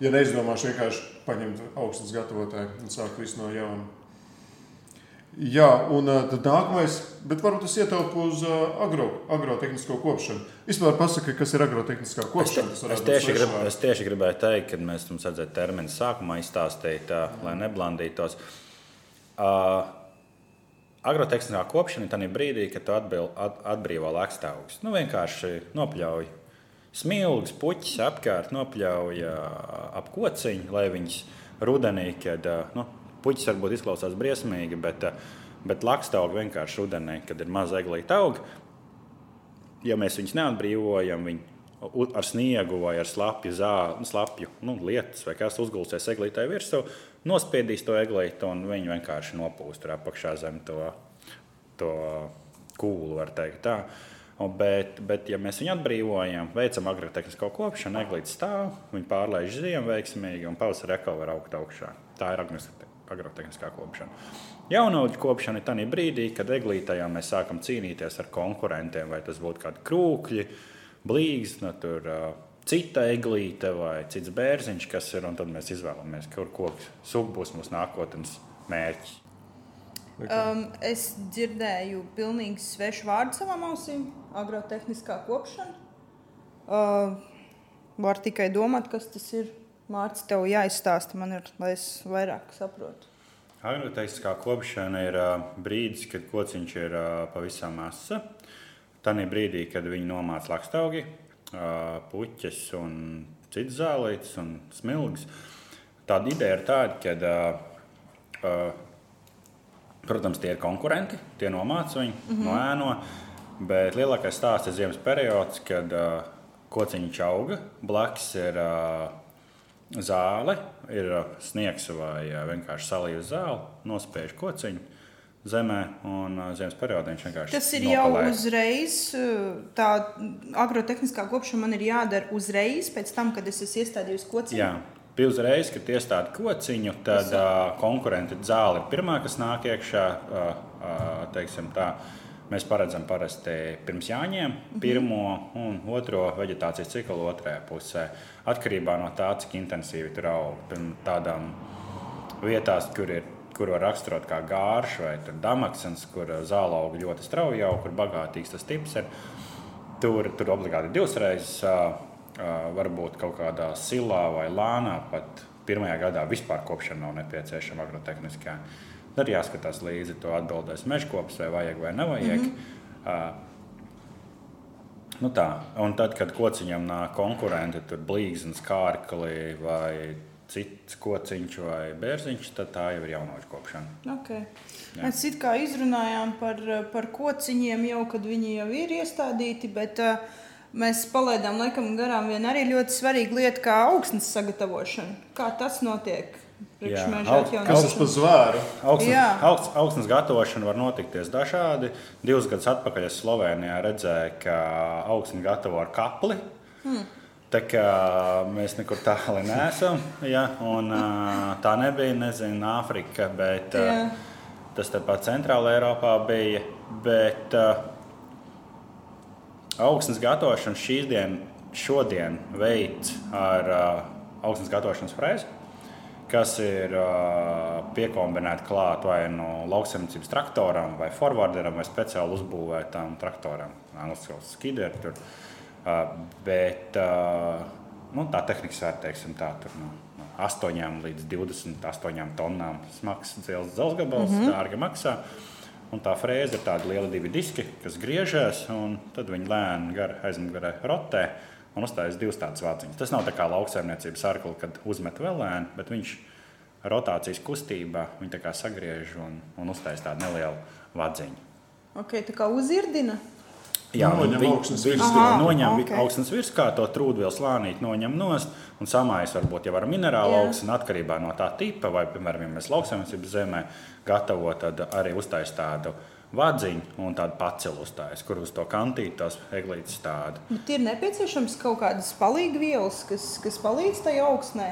Ja neizdomāšu vienkārši paņemt augstnes gatavotāju un sākt visu no jauna. Jā, un uh, tad nākamais, bet varbūt tas ietaupa uz uh, agro, agrotehnisko kopšanu. Vispār pasaka, kas ir agrotehniskā kopšana. Es, te, es, tieši, grib, es tieši gribēju teikt, kad mēs jums redzējām terminu sākumā izstāstīt, uh, lai neblandītos. Uh, agrotehniskā kopšana ir tajā brīdī, kad tu atbil, at, atbrīvo lakstaugus. Nu, vienkārši nopļauj smilgas, puķis apkārt, nopļauj uh, ap kociņu, lai viņas rudenī, kad uh, nu, Puķis varbūt izklausās briesmīgi, bet, eh, bet lakstaugi vienkārši rudenī, kad ir maza eglīta auga. Ja mēs viņus neatbrīvojam, viņi ar sniegu vai ar slapju, zāli, slapju nu, lietus vai kas uzgulsies eglītē virsū, nospiedīs to eglīti un viņi vienkārši nopūst tur apakšā zem to, to kūlu, var teikt tā. Bet, bet, ja mēs viņu atbrīvojam, veicam agrotehnisko kopšanu, eglīte stāv, viņa pārlaiž ziemu veiksmīgi un pavasarī atkal var augt augšā. Tā ir agrotehniskā kopšana. Jaunaudžu kopšana ir tajā brīdī, kad eglītājā mēs sākam cīnīties ar konkurentiem, vai tas būtu kādi krūkļi, blīgs, no nu, tur, cita eglīte vai cits bērziņš, kas ir, un tad mēs izvēlamies, kur koks suga būs mūsu nākotnes mērķis. Um, es dzirdēju pilnīgi svešu vārdu savām ausīm - agrotehniskā kopšana. Uh, var tikai domāt, kas tas ir. Mārcis, tev jāizstāsta man, ir, lai es vairāk saprotu. Agroteistiskā kopšana ir uh, brīdis, kad kociņš ir uh, pavisam masa. Tanī brīdī, kad viņi nomāca lakstaugi, uh, puķes un citas zālītes un smilgas. Tāda ideja ir tāda, ka, protams, tie ir konkurenti, tie nomāca viņu, mm -hmm. noēno, bet lielākais stāsts ir ziemas periods, kad kociņš auga, blakus ir zāle, ir uh, sniegs vai uh, vienkārši salīja zāle, nospiež kociņu zemē, un uh, zemes periodā viņš vienkārši Tas ir nopalē. jau uzreiz, tā agrotehniskā kopšana man ir jādara uzreiz, pēc tam, kad es esmu iestādījis kociņu. Jā. Bija uzreiz, kad iestādi kociņu, tad uh, konkurenti zāle ir pirmā, kas nāk iekšā. Uh, uh, tā, Mēs paredzam parasti pirms jāņem pirmo un otro vegetācijas ciklu otrajā pusē. Atkarībā no tā, cik intensīvi tur aug. Tādām vietās, kur ir kur var raksturot kā gārš vai damaksens, kur zāle aug ļoti strauji, jau kur bagātīgs tas tips ir. Tur, tur obligāti divas reizes, varbūt kaut kādā silā vai lānā, pat pirmajā gadā vispār kopšana nav nepieciešama agrotehniskā. Tad jāskatās līdzi to atbildēs mežkops, vai vajag vai nevajag. Mm -hmm. Nu tā. Un tad, kad kociņam nāk konkurenti, tur blīznes, kārkli vai cits kociņš vai bērziņš, tad tā jau ir jaunoģa kopšana. Okay. Jā. Mēs it kā izrunājām par, par kociņiem jau, kad viņi jau ir iestādīti, bet uh, mēs palaidām laikam garām vienu arī ļoti svarīgu lietu, kā augsnes sagatavošana. Kā tas notiek? Kas tas par zvēru? Augstnes, augstnes gatavošana var notikties dažādi. Divus gadus atpakaļ es Slovenijā redzēju, ka augstni gatavo ar kapli. Hmm. Tā kā mēs nekur tālu neesam. Ja, un, tā nebija, nezinu, Āfrika, bet jā. tas tepat Centrālajā Eiropā bija. Bet augstnes gatavošanu šīs dienas, šodien veids ar augstnes gatavošanas frēzi kas ir piekombinēti klāt vai no nu lauksaimniecības traktoram, vai forwarderam, vai speciāli uzbūvētam traktoram. Angliski jau skideri tur. Bet nu, tā tehnika vērtēsim tā tur. No, no 8 līdz 28 tonnām smags dzelzceļa dzelzgabals, mm -hmm. dārgi maksā. Un tā frēze ir tāda liela divi diski, kas griežas, un tad viņi lēni gar aizmugurē rotē. Uh, un uzstājas divas tādas vāciņas. Tas nav tā kā lauksaimniecības arkli, kad uzmet vēl lēni, bet viņš rotācijas kustībā viņa sagriež un, un uzstājas tādu nelielu vadziņu. Okay, tā kā uzirdina. Jā, noņem augstnes virsmu. Noņem okay. augstnes virsmu, kā to trūdvielu slānīt, noņem nost un samājas varbūt jau ar minerālu augstni atkarībā no tā tipa, vai, piemēram, ja mēs lauksaimniecības zemē gatavo, tad arī uztais tādu uh, vadziņu un tādu pacilu uzstājas, kur uz to kantīti tās eglītes stāda. Bet ir nepieciešams kaut kādas palīgvielas, kas, kas palīdz tai augsnē.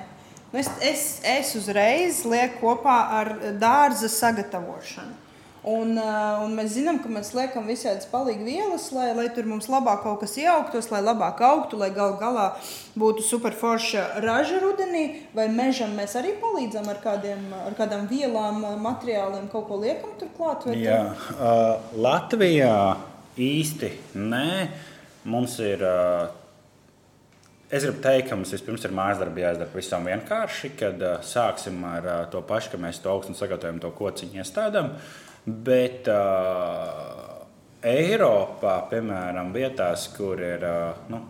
Nu, es, es, es uzreiz lieku kopā ar dārza sagatavošanu. Un, uh, un mēs zinām, ka mēs liekam visādas palīga vielas, lai, lai tur mums labāk kaut kas ieaugtos, lai labāk augtu, lai gal galā būtu superforša raža rudenī. Vai mežam mēs arī palīdzam ar, kādiem, ar kādām vielām, materiāliem, kaut ko liekam turklāt? Jā, uh, Latvijā īsti nē. Mums ir. Uh, Es gribu teikt, ka mums vispirms ir mājas darbi jāizdara pavisam vienkārši, kad uh, sāksim ar uh, to pašu, ka mēs to augstu sagatavojam, to kociņu iestādām. Uh, Bet uh, Eiropā, piemēram, vietās, kur ir, uh, nu,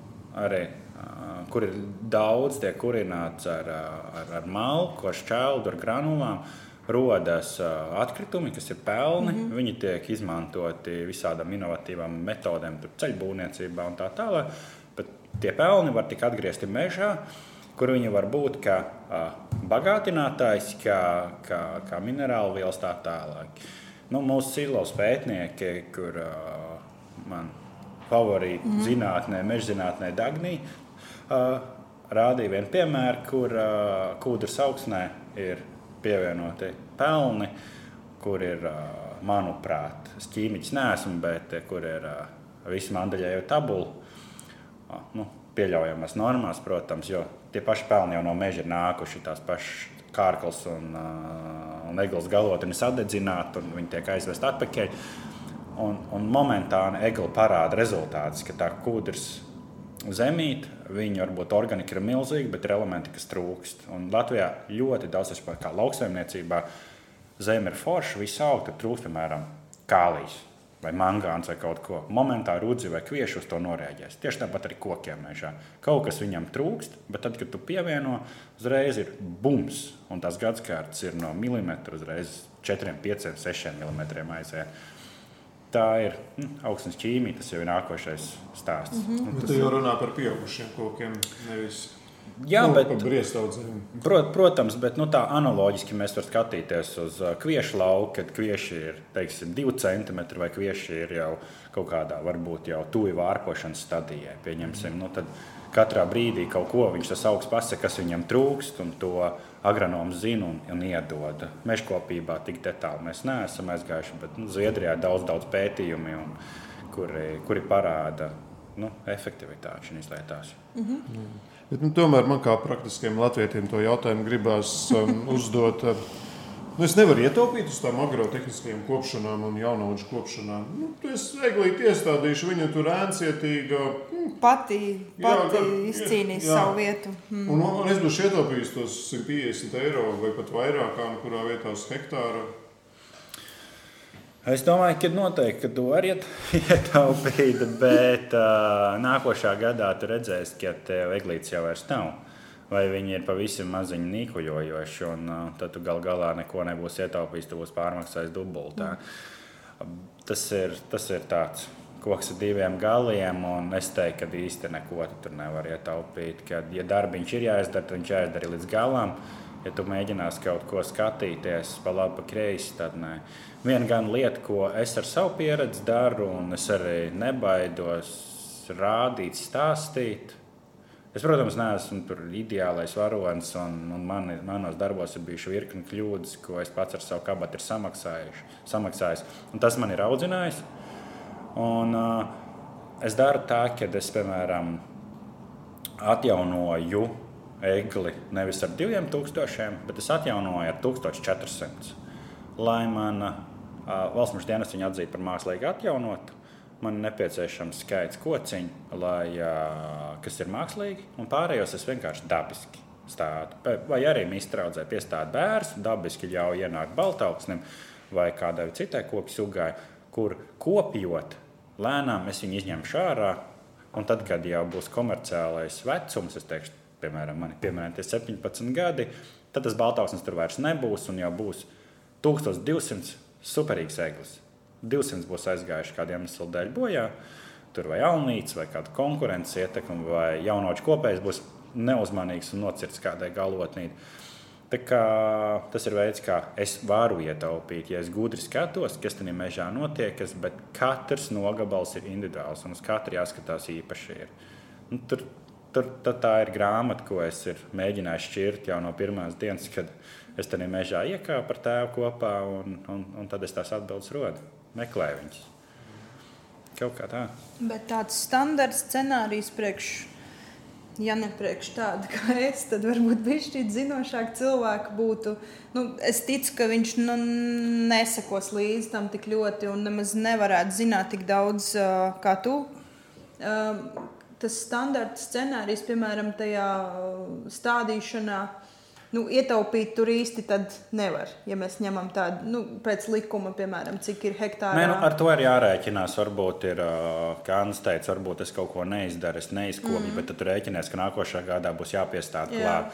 arī, uh, kur ir daudz tiek kurināts ar, ar, ar malku, ar šķeldu, ar granulām, rodas uh, atkritumi, kas ir pelni. Mm -hmm. Viņi tiek izmantoti visādām inovatīvām metodēm, ceļbūvniecībā un tā tālāk. Bet tie pelni var tikt atgriezti mežā kur viņi var būt kā uh, bagātinātājs, kā, kā, kā minerālu vielas tā tālāk. Nu, mūsu silos pētnieki, kur uh, man favorīti mm. zinātnē, meža zinātnē, Dagnī, uh, rādīja vienu piemēru, kur uh, kūdras augsnē ir pievienoti pelni, kur ir, uh, manuprāt, ķīmiķis nesmu, bet kur ir uh, visi mandaļēju tabula. Uh, nu, pieļaujamas normās, protams, jo tie paši pelni jau no meža ir nākuši, tās pašas kārkls un, uh, un eglis galotni sadedzināti, un viņi tiek aizvest atpakaļ. Un, un momentāni egli parāda rezultātus, ka tā kūdrs zemīte, viņa varbūt organika ir milzīga, bet ir elementi, kas trūkst. Un Latvijā ļoti daudz, kā lauksaimniecībā, zeme ir forša, viss aug, tad trūkst, piemēram, kālijas vai mangāns vai kaut ko. Momentā rudzi vai kvieši uz to norēģēs. Tieši tāpat arī kokiem mežā. Kaut kas viņam trūkst, bet tad, kad tu pievieno, uzreiz ir bums. Un tās gadsimts ir no milimetra uzreiz 4, 5, 6 mm aiziet. Tā ir nu, augstnes ķīmija, tas jau ir nākošais stāsts. Mm -hmm. Tu jau runā par pieaugušiem kokiem, nevis Jā, nu, bet, prot, protams, bet nu, tā analoģiski mēs varam skatīties uz uh, kviešu lauku, kad kvieši ir teiksim, 2 cm vai kvieši ir jau kaut kādā varbūt jau tuvu vārpošanas stadijai. Pieņemsim, nu, tad katrā brīdī kaut ko viņš tas augsts pasaka, kas viņam trūkst, un to agronoms zina un, un iedod. Mežkopībā tik tālu mēs neesam aizgājuši, bet nu, Zviedrijā ir daudz, daudz pētījumi, un, kuri, kuri parāda nu, efektivitāti šīs lietās. Mm -hmm. Bet, nu, tomēr man kā praktiskiem latviešiem to jautājumu gribās um, uzdot. Nu, es nevaru ietaupīt uz tām agrotehniskajām kopšanām un jaunaudžu kopšanām. Nu, es eglīti iestādīšu, viņa tur ēncietīga. Mm. Pati, pati izcīnīs jā. savu vietu. Mm. Un, un es būšu ietaupījis tos 150 eiro vai pat vairāk, kā nu kurā vietā uz hektāru. Es domāju, ka noteikti ka tu vari ietaupīt, bet uh, nākošā gadā tu redzēsi, ka tev eglītes jau vairs nav vai viņi ir pavisam maziņi nīkuļojoši, un uh, tad tu gal galā neko nebūs ietaupījis, tu būsi pārmaksājis dubultā. Mm. Tas ir, tas ir tāds koks ar diviem galiem, un es teiktu, ka īsti neko tu tur nevar ietaupīt. Kad, ja darbiņš ir jāizdara, tad viņš jāizdara līdz galam. Ja tu mēģināsi kaut ko skatīties pa labi, pa kreisi, tad nē. Viena gan lieta, ko es ar savu pieredzi daru, un es arī nebaidos rādīt, stāstīt, Es, protams, neesmu ideālais varonis, un, un man, manos darbos ir bijuši virkni kļūdas, ko es pats ar savu kabatu esmu samaksājis. Un tas man ir audzinājis. Un, uh, es daru tā, ka es, piemēram, atjaunoju egli nevis ar 2000, bet es atjaunoju ar 1400. Lai man uh, valsts dienas viņu atzītu par mākslīgi atjaunotu man ir nepieciešams skaits kociņu, lai, kas ir mākslīgi, un pārējos es vienkārši dabiski stādu. Vai arī iztraudzē piestādu bērnu, dabiski ļauj ienākt baltauksnim vai kādai citai koku sugai, kur kopjot lēnām es viņu izņemšu ārā. Un tad, kad jau būs komerciālais vecums, es teikšu, piemēram, man ir pieminēti 17 gadi, tad tas baltauksnis tur vairs nebūs un jau būs 1200 superīgs eglis 200 būs aizgājuši kādiem iemesliem dēļ bojā. Tur vai jaunīts, vai kāda konkurences ietekme, vai jaunoču kopējs būs neuzmanīgs un nocirts kādai galotnī. Tas ir veids, kā es varu ietaupīt. Ja es gudri skatos, kas tajā mežā notiekas, bet katrs nogabals ir individuāls un uz katru jāskatās īpaši. Ir. Nu, tur, tur tā ir grāmata, ko es mēģināju šķirt jau no pirmās dienas, kad es tajā mežā iekāpu ar tēvu kopā, un, un, un tad es tās atbildes rodu meklē viņus. Kaut kā tā. Bet tāds standarts scenārijs priekš. Ja ne priekš tāda kā es, tad varbūt viņš ir zinošāk cilvēki būtu. Nu, es ticu, ka viņš nu, nesakos līdzi tam tik ļoti un nemaz nevarētu zināt tik daudz kā tu. Uh, tas standarta scenārijs, piemēram, tajā stādīšanā, uh, nu, ietaupīt tur īsti nevar. Ja mēs ņemam tādu nu, pēc likuma, piemēram, cik ir hektāri. Nu, ar to ir jārēķinās. Varbūt ir, kā Anna teica, varbūt es kaut ko neizdaru, es neizkopju, mm -hmm. bet tur rēķinies, ka nākošā gadā būs jāpiestāv klāt.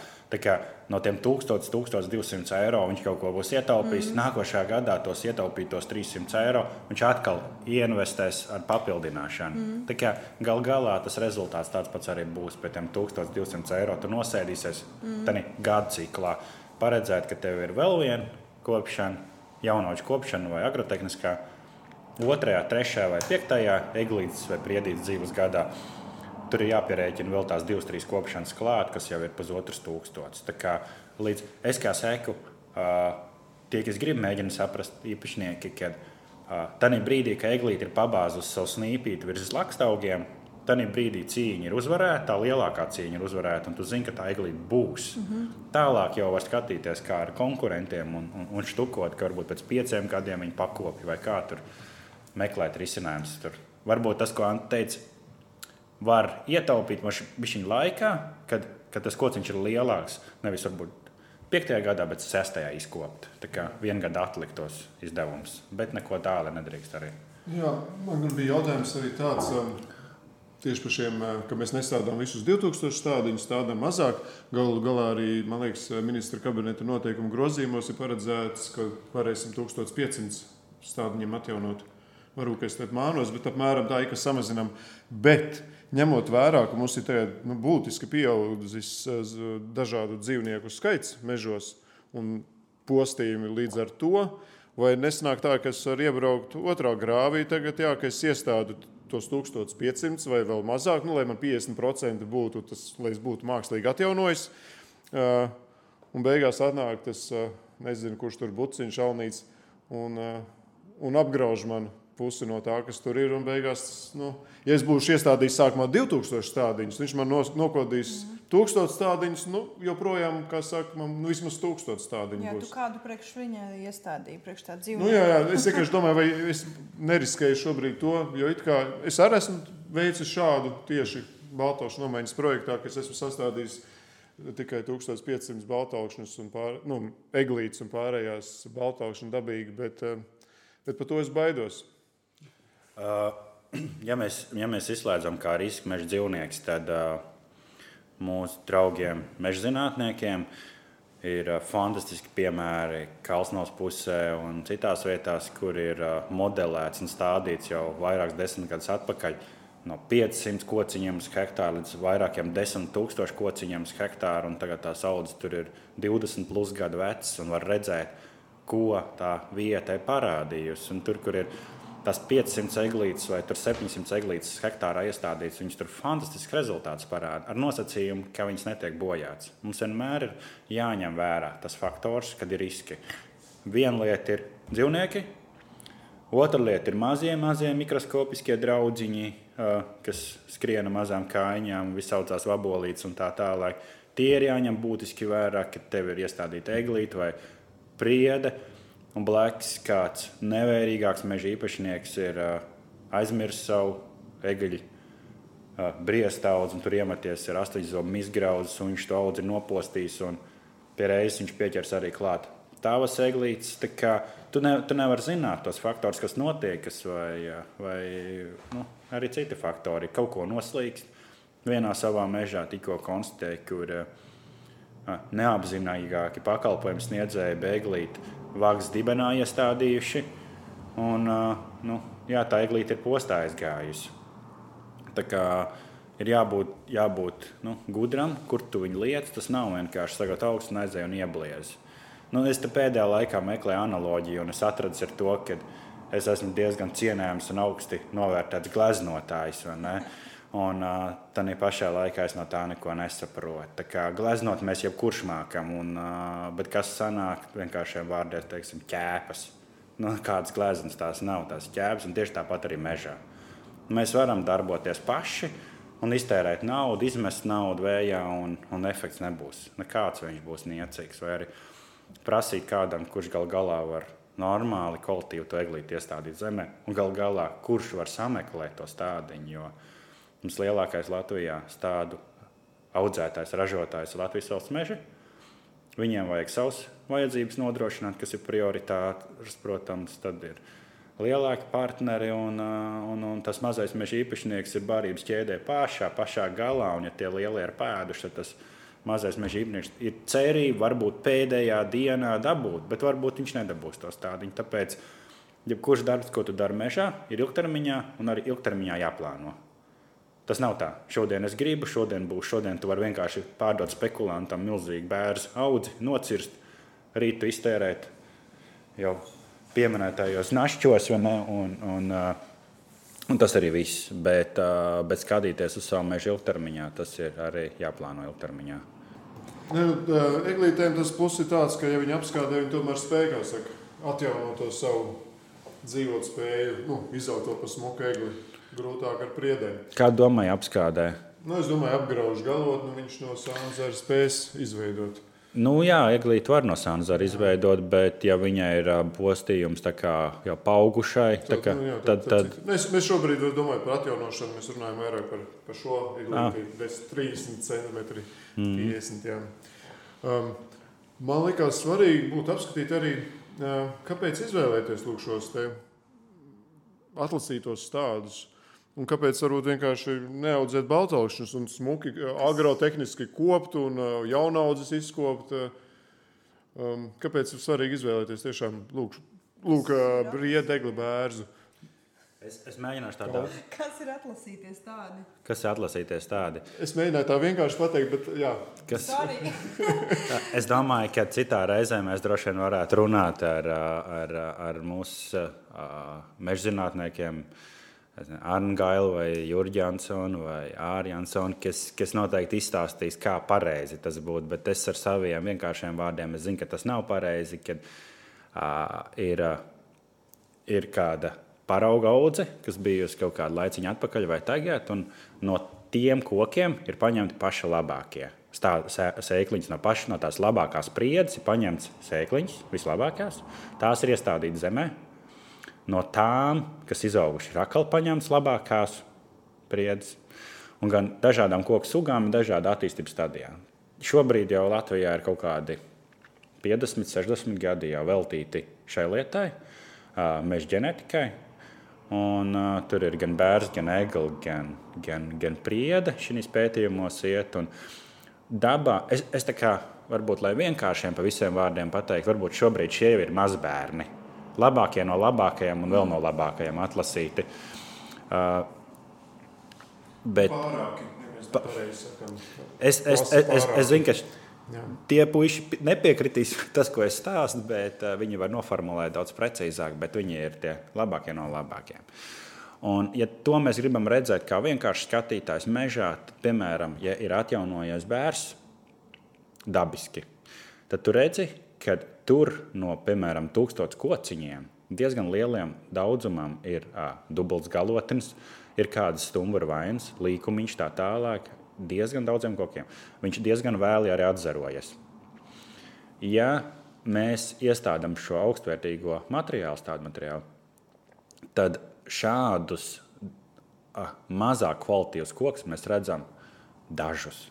No tiem 1000, 1200 eiro viņš kaut ko būs ietaupījis. Mm. Nākošajā gadā tos ietaupītos 300 eiro viņš atkal ieinvestēs ar papildināšanu. Mm. Kā gal galā tas rezultāts tāds pats arī būs pie tiem 1200 eiro. Tu nosēdīsies mm. tādā gada ciklā. Paredzēt, ka tev ir vēl viena kopšana, jaunoču kopšana vai agrotehniskā, otrajā, trešajā vai piektajā eglītes vai priedītas dzīves gadā tur ir jāpierēķina vēl tās divas, trīs kopšanas klāt, kas jau ir pusotrs tūkstotis. Tā kā līdz es kā seku, tie, kas grib mēģināt saprast īpašnieki, kad tajā brīdī, kad eglīte ir pabāzusi savu snīpīti virs lakstaugiem, Tajā brīdī cīņa ir uzvarēta, tā lielākā cīņa ir uzvarēta, un tu zini, ka tā eglīte būs. Mm -hmm. Tālāk jau var skatīties, kā ar konkurentiem un, un, un štukot, ka varbūt pēc pieciem gadiem viņi pakopja vai kā tur meklēt risinājumus. Varbūt tas, ko Anta teica, var ietaupīt mašīnu laikā, kad, kad tas kociņš ir lielāks. Nevis varbūt 5. gadā, bet 6. izkopt. Tā kā viena gada atliktos izdevums, bet neko tālu nedrīkst arī. Jā, man bija jautājums arī tāds. Um, tieši par šiem, uh, ka mēs nestādām visus 2000 stādiņus, stādām mazāk. Galu galā arī, man liekas, ministra kabineta noteikumu grozījumos ir paredzēts, ka varēsim 1500 stādiņiem atjaunot. Varbūt es te mānos, bet apmēram tā ir, ka samazinām. Bet ņemot vērā, ka mums ir tagad, nu, būtiski pieaudzis eh, dažādu dzīvnieku skaits mežos un postījumi līdz ar to. Vai nesnāk tā, ka es varu iebraukt otrā grāvī, tagad, jā, ka es iestādu tos 1500 vai vēl mazāk, nu, lai man 50% būtu tas, lai es būtu mākslīgi atjaunojis. Uh, un beigās atnāk tas, uh, nezinu, kurš tur buciņš, šalnīts, un, uh, un apgrauž mani pusi no tā, kas tur ir. Un beigās, nu, ja es būšu iestādījis sākumā 2000 stādiņus, viņš man nokodīs mm. 1000 stādiņus, nu, joprojām, kā saka, man nu, vismaz 1000 stādiņu jā, būs. Tu kādu priekš viņa iestādīji, priekš tā dzīve? Nu, jā, jā, es vienkārši domāju, vai es neriskēju šobrīd to, jo it kā es arī esmu veicis šādu tieši baltošu nomaiņas projektā, kas esmu sastādījis tikai 1500 baltaukšņus un pār, nu, eglītes un pārējās baltaukšņu dabīgi, bet, bet par to es baidos. Ja, mēs, ja mēs izslēdzam kā risku meža dzīvnieks, tad mūsu draugiem, meža zinātniekiem, ir fantastiski piemēri Kalsnos pusē un citās vietās, kur ir modelēts un stādīts jau vairākus desmit gadus atpakaļ. No 500 kociņiem uz hektāru līdz vairākiem desmit tūkstošu kociņiem uz hektāru. Tagad tās audzes tur ir 20 plus gadu vecas un var redzēt, ko tā vieta ir parādījusi. Un tur, kur ir tas 500 eglītes vai 700 eglītes hektārā iestādīts, viņas tur fantastisks rezultāts parāda ar nosacījumu, ka viņas netiek bojātas. Mums vienmēr ir jāņem vērā tas faktors, kad ir riski. Viena lieta ir dzīvnieki, otra lieta ir mazie, mazie mikroskopiskie draudziņi, kas skriena mazām kājām, visaucās vabolītes un tā tālāk. Tie ir jāņem būtiski vērā, kad tev ir iestādīta eglīte vai priede un blēks kāds nevērīgāks meža īpašnieks ir aizmirsis savu egaļu uh, briestaudzi, un tur iemeties ir astoņzobu izgraudzis, un viņš to audzi ir nopostījis, un pie reizes viņš pieķers arī klāt. Tavas eglītes, tā kā tu, ne, tu nevari zināt tos faktorus, kas notiek, vai, vai nu, arī citi faktori. Kaut ko noslīkst. Vienā savā mežā tikko konstatēju, kur uh, neapzināti pakalpojumu sniedzēji bēglīti vagas dibenā iestādījuši. Un, nu, jā, tā eglīte ir postā aizgājusi. Tā kā ir jābūt, jābūt nu, gudram, kur tu viņu lietas. Tas nav vienkārši sagat augstu un aizēju un iebliezi. Nu, es pēdējā laikā meklēju analoģiju, un es atradu to, ka es esmu diezgan cienējams un augsti novērtēts gleznotājs. Un uh, tādā pašā laikā es no tā neko nesaprotu. Tā kā gleznot mēs jebkurš mākam, un, uh, bet kas sanāk vienkāršiem vārdiem, teiksim, ķēpas. Nu, kādas gleznas tās nav, tās ķēpas, un tieši tāpat arī mežā. Mēs varam darboties paši un iztērēt naudu, izmest naudu vējā, un, un efekts nebūs. Nekāds viņš būs niecīgs. Vai arī prasīt kādam, kurš gal galā var normāli kolektīvi to eglīti iestādīt zemē, un gal galā kurš var sameklēt to stādiņu. Mums lielākais Latvijā stādu audzētājs, ražotājs ir Latvijas valsts meža. Viņiem vajag savas vajadzības nodrošināt, kas ir prioritātes, protams, tad ir lielāki partneri un, un, un tas mazais meža īpašnieks ir barības ķēdē pašā, pašā galā. Un, ja tie lielie ir pēduši, tad tas mazais meža īpašnieks ir cerība varbūt pēdējā dienā dabūt, bet varbūt viņš nedabūs to stādiņu. Tāpēc, jebkurš darbs, ko tu dari mežā, ir ilgtermiņā un arī ilgtermiņā jāplāno. Tas nav tā. Šodien es gribu, šodien būs, šodien tu vari vienkārši pārdot spekulantam milzīgu bērnu audzi, nocirst, rītu iztērēt jau pieminētajos našķos, un, un, un, un tas arī viss. Bet, bet skatīties uz savu mežu ilgtermiņā, tas ir arī jāplāno ilgtermiņā. Ne, eglītēm tas plus ir tāds, ka, ja viņi apskādē, viņi tomēr spēj saka, atjaunot to savu dzīvot spēju, nu, izaugt to pa smuku egli grūtāk ar priedēm. Kā domāju, apskādē? Nu, es domāju, apgrauž galotni, nu, viņš no sānzara spēs izveidot. Nu, jā, eglīti var no sānzara izveidot, bet, ja viņai ir postījums jau augušai, tad, kā, nu, jā, tad, tad, tad... Mēs, mēs šobrīd domājam par atjaunošanu. Mēs runājam vairāk par, par šo eglīti, ah. 30 cm, mm. 50 cm. Um, man liekas, svarīgi būtu apskatīt arī, uh, kāpēc izvēlēties šos atlasītos stādus. Un kāpēc varbūt vienkārši neaudzēt baltaukšņus un smuki agrotehniski kopt un uh, jaunaudzes izkopt? Uh, um, kāpēc ir svarīgi izvēlēties tiešām lūk, lūk briedegli bērzu? Es, es mēģināšu tādu pateikt. Kas ir atlasīties tādi? Kas ir atlasīties tādi? Es mēģināju tā vienkārši pateikt, bet jā. Kas... es domāju, ka citā reizē mēs droši vien varētu runāt ar, ar, ar mūsu mežzinātniekiem. Uh, Arngailu vai Jurģu Jansonu vai Āru Jansonu, kas, kas noteikti izstāstīs, kā pareizi tas būtu. Bet es ar saviem vienkāršiem vārdiem zinu, ka tas nav pareizi, kad uh, ir, uh, ir kāda parauga audze, kas bijusi kaut kādu laiciņu atpakaļ vai tagad, un no tiem kokiem ir paņemti paši labākie. Sēkliņas no pašas, no tās labākās priedes ir paņemts sēkliņas, vislabākās. Tās ir iestādītas zemē. No tām, kas izauguši, atkal paņemts labākās priedes. Un gan dažādām koku sugām, dažādā attīstības stadijā. Šobrīd jau Latvijā ir kaut kādi 50, 60 gadi jau veltīti šai lietai, meža ģenētikai. Un, uh, tur ir gan bērns, gan egli, gan, gan, gan priede šīs pētījumos iet. Un dabā, es, es tā kā varbūt, lai vienkāršiem pa visiem vārdiem pateikt, varbūt šobrīd šie ir mazbērni. Labākie no labākajiem un vēl no labākajiem atlasīti. Uh, bet, Pārāki, mēs es, es, es, es, es zinu, ka Jā. Tie puiši nepiekritīs tas, ko es stāstu, bet uh, viņi var noformulēt daudz precīzāk, bet viņi ir tie labākie no labākajiem. Un, ja to mēs gribam redzēt kā vienkārši skatītājs mežā, tad, piemēram, ja ir atjaunojies bērns dabiski, tad tu redzi, ka tur no, piemēram, tūkstoš kociņiem diezgan lieliem daudzumam ir uh, dubults galotnis, ir kādas stumbra vainas, līkumiņš tā tālāk, diezgan daudziem kokiem. Viņš diezgan vēli arī atzarojas. Ja mēs iestādām šo augstvērtīgo materiālu, tādu materiālu, tad šādus ah, mazāk kvalitīvus kokus mēs redzam dažus.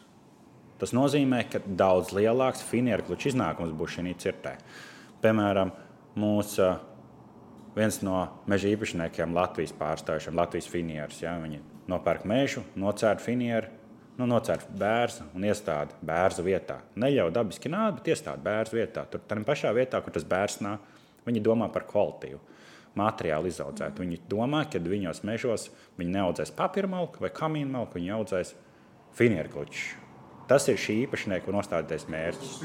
Tas nozīmē, ka daudz lielāks finieru kluču iznākums būs šī cirtē. Piemēram, mūsu viens no meža īpašniekiem, Latvijas pārstāvjiem, Latvijas finieris. Ja, viņi nopērk mežu, nocērt finieru, nu, nocērt bērnu un iestādi bērnu vietā. Neļauj dabiski nākt, bet iestādi bērnu vietā. Tur tā pašā vietā, kur tas bērns nāk, viņi domā par kvalitīvu materiālu izaudzēt. Viņi domā, ka viņos mežos viņi neaudzēs papīra malku vai kamīnu malku, viņi audzēs finierkluču. Tas ir šī īpašnieka nostādītais mērķis.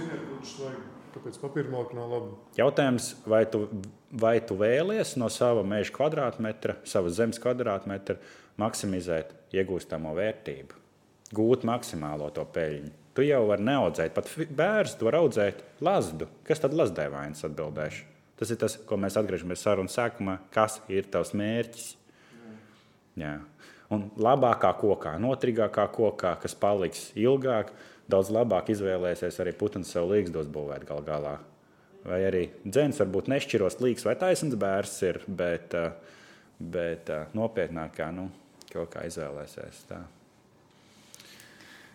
Kāpēc papīra malka nav laba? Jautājums, vai tu, vai tu vēlies no sava meža kvadrātmetra, savas zemes kvadrātmetra maksimizēt iegūstamo vērtību? gūt maksimālo to peļņu. Tu jau vari neaudzēt, pat bērns to var audzēt lazdu. Kas tad lazdē vainas atbildēšu? Tas ir tas, ko mēs atgriežamies sarunā sākumā. Kas ir tavs mērķis? Jā. Un labākā kokā, notrīgākā kokā, kas paliks ilgāk, daudz labāk izvēlēsies arī putns sev līgstos būvēt gal galā. Vai arī dzēns varbūt nešķiros līgs vai taisns bērns ir, bet, bet nopietnākā nu, kaut kā izvēlēsies. Tā.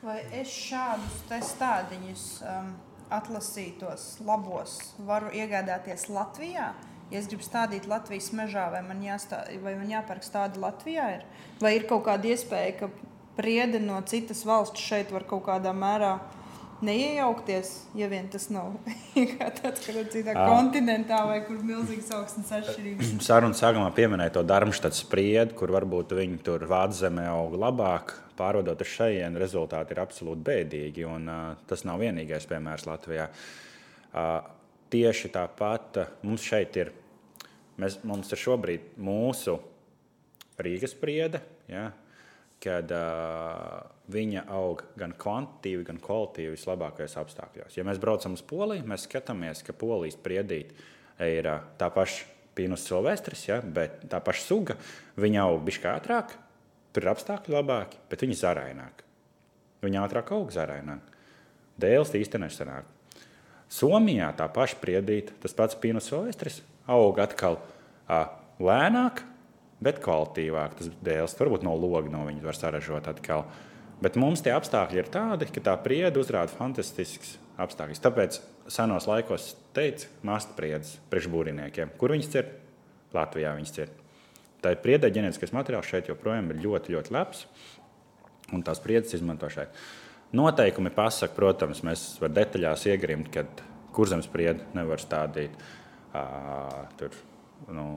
Vai es šādus stādiņus um, atlasītos labos varu iegādāties Latvijā? Ja es gribu stādīt Latvijas mežā, vai man, jāstā, vai man jāpērk tādu Latvijā? Ir? Vai ir kaut kāda iespēja, ka priede no citas valsts šeit var kaut kādā mērā neiejaukties, ja vien tas nav tāds kā citā à. kontinentā vai kur milzīgs augsnes atšķirības. Sarunas sākumā pieminēja to Darmštats spriedi, kur varbūt viņi tur vādzemē aug labāk. Pārvadot uz šejienes, rezultāti ir absolūti bēdīgi. Un, uh, tas nav vienīgais piemērs Latvijā. Uh, tieši tāpat uh, mums šeit ir, mēs, mums ir šobrīd mūsu Rīgas spriede. Ja, kad uh, viņa aug gan kvantitīvi, gan kvalitīvi vislabākajos apstākļos. Ja mēs braucam uz Poliju, mēs skatāmies, ka polijas priedīte ir uh, tā paša Pinus silvestris, ja, bet tā paša suga, viņa aug bišķi ātrāk, tur ir apstākļi labāki, bet viņa zaraināk. Viņa ātrāk aug zaraināk. Dēls īstenībā nesanāk. Somijā tā paša priedīte, tas pats Pinus silvestris, aug atkal uh, lēnāk, bet kvalitīvāk. Tas dēls varbūt no loga no viņa var saražot atkal. Bet mums tie apstākļi ir tādi, ka tā priede uzrāda fantastisks apstākļus. Tāpēc senos laikos teica, mākslinieks priedes priekšbūriniekiem, kur viņas ir Latvijā. Viņas ir. Tā ir priedē ģenētiskais materiāls šeit joprojām ir ļoti, ļoti labs. Un tās priedes izmanto šeit. Noteikumi pasaka, protams, mēs varam detaļās iegrimt, kad kurzemes priedi nevar stādīt. Uh, tur, nu,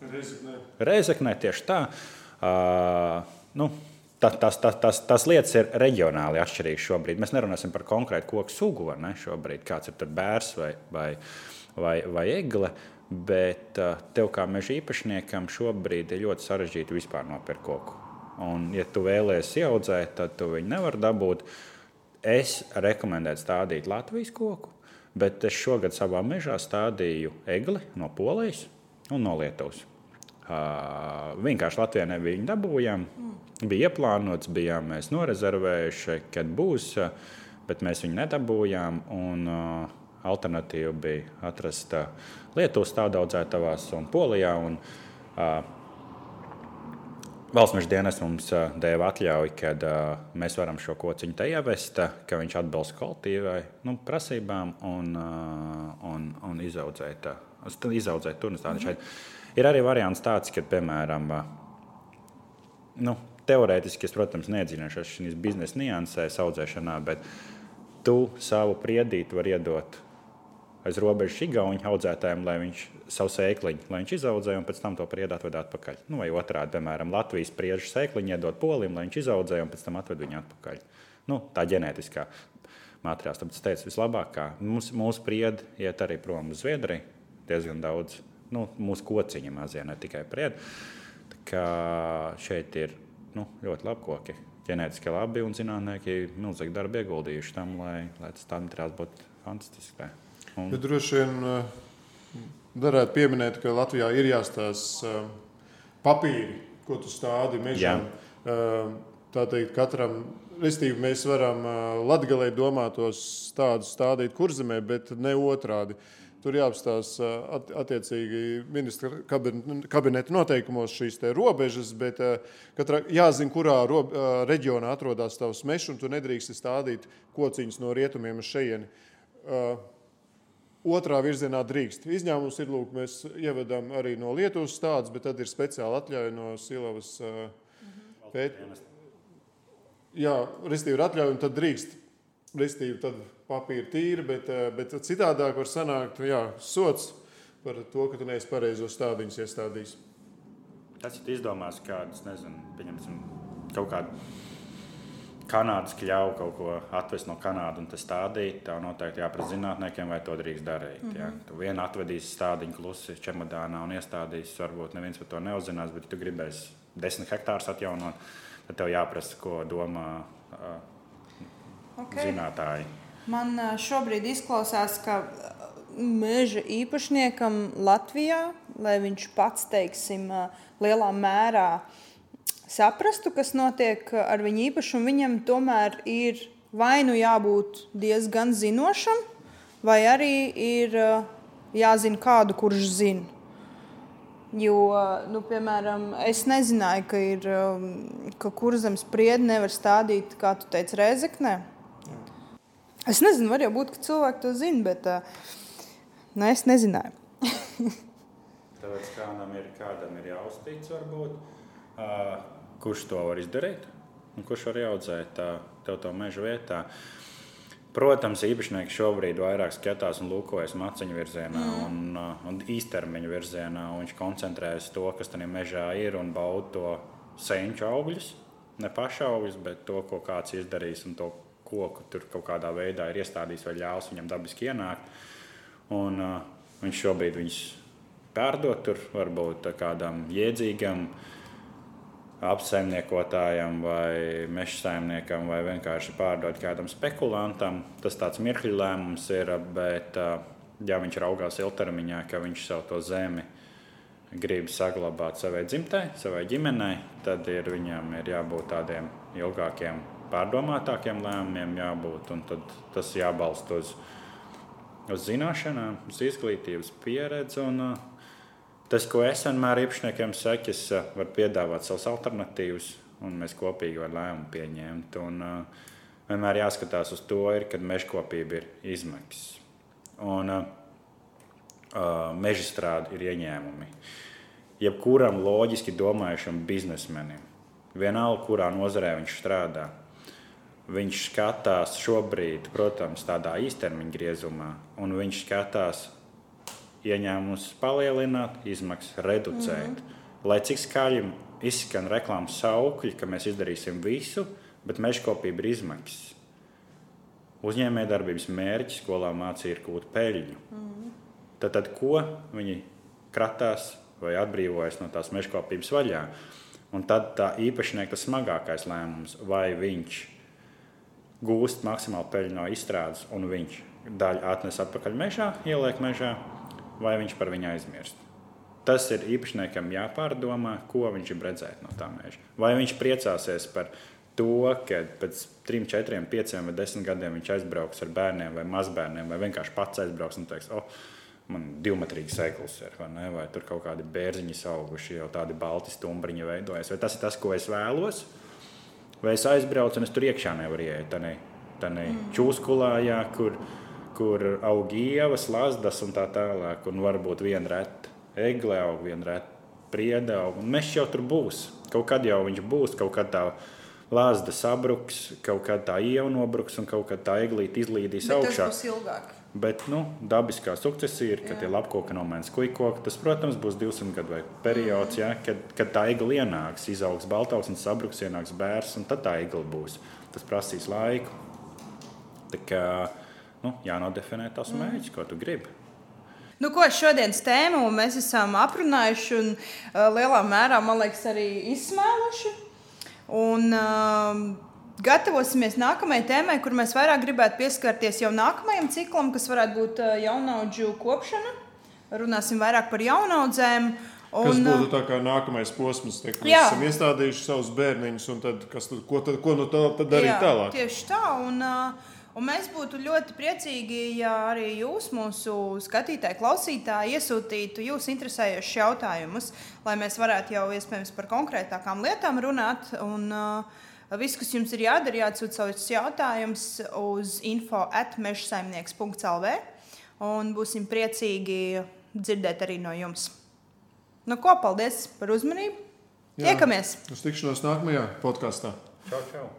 Reizeknē. Reizeknē tieši tā. Uh, nu, tas, tas, tas, tas, tas lietas ir reģionāli atšķirīgas šobrīd. Mēs nerunāsim par konkrētu koku sugu, ne, šobrīd, kāds ir bērns vai, vai, vai, vai egle. Bet uh, tev kā meža īpašniekam šobrīd ir ļoti sarežģīti vispār nopirkt koku. Un, ja tu vēlēsies ieaudzēt, tad tu viņu nevari dabūt. Es rekomendētu stādīt Latvijas koku, bet es šogad savā mežā stādīju egli no Polijas un no Lietuvas. Uh, vienkārši Latvijā nebija viņa dabūjama. Mm. Bija ieplānots, bijām mēs norezervējuši, kad būs, bet mēs viņu nedabūjām. Un, uh, alternatīva bija atrast Lietuvas tādaudzētavās un Polijā. Un, uh, Valsts meža dienas mums deva atļauju, ka uh, mēs varam šo kociņu te ievest, ka viņš atbilst kvalitīvai nu, prasībām un, uh, un, un izaudzēt, uh, izaudzēt turnus. Mm -hmm. Ir arī variants tāds, ka, piemēram, uh, nu, teorētiski es, protams, neiedziļināšos šajās biznesa niansēs, audzēšanā, bet tu savu priedīti vari iedot aiz robežas Igaunijas audzētājiem, lai viņš savu sēkliņu, lai viņš izaudzē un pēc tam to priedu atved atpakaļ. Nu, vai otrādi, piemēram, Latvijas priežu sēkliņu iedot polim, lai viņš izaudzē un pēc tam atved viņu atpakaļ. Nu, tā ģenētiskā materiāls. Tāpēc es teicu, vislabāk, kā mums, mūsu priedi iet arī prom uz Zviedriju. Diezgan daudz nu, mūsu kociņa mazie, ne tikai priedi. Šeit ir nu, ļoti labi koki. Ģenētiski labi un zinātnieki milzīgi darbu ieguldījuši tam, lai, lai tas tā materiāls būtu fantastisks. Un... Bet droši vien varētu eh, pieminēt, ka Latvijā ir jāstāsta eh, papīri, ko tu stādi mežā. Eh, tā teikt, katram, restīvi, mēs varam latgalē domātos tādus stādīt kurzemē, bet ne otrādi. Tur jāapstāsta attiecīgi ministra kabineta noteikumos šīs robežas, bet katrā jāzina, kurā rob, reģionā atrodas tavs mežs, un tu nedrīkst stādīt kociņus no rietumiem uz šejieni. Otrā virzienā drīkst. Izņēmums ir, lūk, mēs ievedam arī no Lietuvas stādus, bet tad ir speciāla atļauja no Silavas uh, pētījuma. Jā, restīvi ir atļauja, un tad drīkst. Restīvi tad papīra tīri, bet, bet citādāk var sanākt jā, sots par to, ka tu neesi pareizos stādiņus iestādījis. Tas ir izdomās kādus, nezinu, pieņemsim kaut kādu Kanādas kļauju kaut ko atvest no Kanādas un tas stādīt, tā noteikti jāprasa zinātniekiem, vai to drīkst darīt. Mm -hmm. ja? Tu vienu atvedīsi stādiņu klusi čemodānā un iestādīsi, varbūt neviens par to neuzzinās, bet tu gribēsi desmit hektārus atjaunot, tad tev jāprasa, ko domā uh, okay. zinātāji. Man šobrīd izklausās, ka meža īpašniekam Latvijā, lai viņš pats, teiksim, lielā mērā uh, saprastu, kas notiek ar viņu īpašumu, viņam tomēr ir vai nu jābūt diezgan zinošam, vai arī ir eh, jāzina kādu, kurš zina. Jo, nu, piemēram, es nezināju, ka, ir, eh, ka kurzems priedi nevar stādīt, kā tu teici, reizeknē. Es nezinu, var jau būt, ka cilvēki to zina, bet uh, ne, es nezināju. Tāpēc kādam ir, kādam ir jāuztic, varbūt. Uh, kurš to var izdarīt un kurš var audzēt tev to meža vietā. Protams, īpašnieki šobrīd vairāk skatās un lūkojas maciņu virzienā mm. un, uh, un īstermiņa virzienā. Un viņš koncentrējas to, kas tajā mežā ir un bauda to senču augļus. Ne paša augļus, bet to, ko kāds izdarīs un to koku tur kaut kādā veidā ir iestādījis vai ļaus viņam dabiski ienākt. Un, uh, viņš šobrīd viņus pārdot tur varbūt kādam jēdzīgam uh, apsaimniekotājam vai meža saimniekam vai vienkārši pārdot kādam spekulantam. Tas tāds mirkļu lēmums ir, bet ja viņš raugās ilgtermiņā, ka viņš savu to zemi grib saglabāt savai dzimtai, savai ģimenei, tad ir, viņam ir jābūt tādiem ilgākiem, pārdomātākiem lēmumiem, jābūt, un tas jābalst uz, uz zināšanām, uz izglītības pieredzi. Un, uh, Tas, ko es vienmēr īpašniekiem saku, es uh, varu piedāvāt savus alternatīvas, un mēs kopīgi varam lēmumu pieņemt. Un, uh, vienmēr jāskatās uz to, ir, kad mežkopība ir izmaksas. Un uh, meža strāde ir ieņēmumi. Jebkuram loģiski domājušam biznesmenim, vienalga, kurā nozarē viņš strādā, viņš skatās šobrīd, protams, tādā īstermiņa griezumā, un viņš skatās ieņēmumus palielināt, izmaksas reducēt. Mm -hmm. Lai cik skaļi izskan reklāmas saukļi, ka mēs izdarīsim visu, bet mežkopība ir izmaksas. Uzņēmējdarbības mērķis skolā mācīja ir gūt peļņu. Mm -hmm. tad, tad ko viņi kratās vai atbrīvojas no tās mežkopības vaļā. Un tad tā īpašnieka smagākais lēmums, vai viņš gūst maksimālu peļņu no izstrādes, un viņš daļu atnes atpakaļ mežā, ieliek mežā, vai viņš par viņu aizmirst. Tas ir īpašniekam jāpārdomā, ko viņš grib redzēt no tā meža. Vai viņš priecāsies par to, ka pēc 3, 4, 5 vai 10 gadiem viņš aizbrauks ar bērniem vai mazbērniem, vai vienkārši pats aizbrauks un teiks, oh, man divmetrīgs sēklis ir, vai, ne? vai tur kaut kādi bērziņi auguši, jau tādi balti stumbriņi veidojas. Vai tas ir tas, ko es vēlos? Vai es aizbraucu un es tur iekšā nevaru iet, tādā mm. čūskulā, jā, kur, kur aug ievas, lasdas un tā tālāk, un varbūt viena reta egle aug, viena reta priede aug, un mežs jau tur būs. Kaut kad jau viņš būs, kaut kad tā lāzda sabruks, kaut kad tā ieva nobruks un kaut kad tā eglīte izlīdīs Bet augšā. Tas būs ilgāk. Bet nu, dabiskā sukcesija ir, ka tie lapkoki nomēns kuikoki. Tas, protams, būs 200 gadu periods, ja, kad, kad tā igla ienāks, izaugs baltauks un sabruks, ienāks bērs, un tad tā igla būs. Tas prasīs laiku. Tā kā nu, jānodefinē tas mm. mērķis, ko tu gribi. Nu, ko šodienas tēmu mēs esam aprunājuši un uh, lielā mērā, man liekas, arī izsmēluši. Un, uh, Gatavosimies nākamajai tēmai, kur mēs vairāk gribētu pieskarties jau nākamajam ciklam, kas varētu būt jaunaudžu kopšana. Runāsim vairāk par jaunaudzēm. Un, kas būtu tā kā nākamais posms, te, kad mēs esam iestādījuši savus bērniņus, un tad, kas, tad, ko, tad, ko no tā tad darīt jā, tālāk? Tieši tā. Un, un mēs būtu ļoti priecīgi, ja arī jūs, mūsu skatītāji, klausītāji, iesūtītu jūs interesējošus jautājumus, lai mēs varētu jau iespējams par konkrētākām lietām runāt. Un, uh, Viss, kas jums ir jādara, jāatsūta savus jautājumus uz info atmežsaimnieks.lv un būsim priecīgi dzirdēt arī no jums. Nu, ko, paldies par uzmanību! Jā, Tiekamies! Uz tikšanos nākamajā podkāstā! Čau, čau!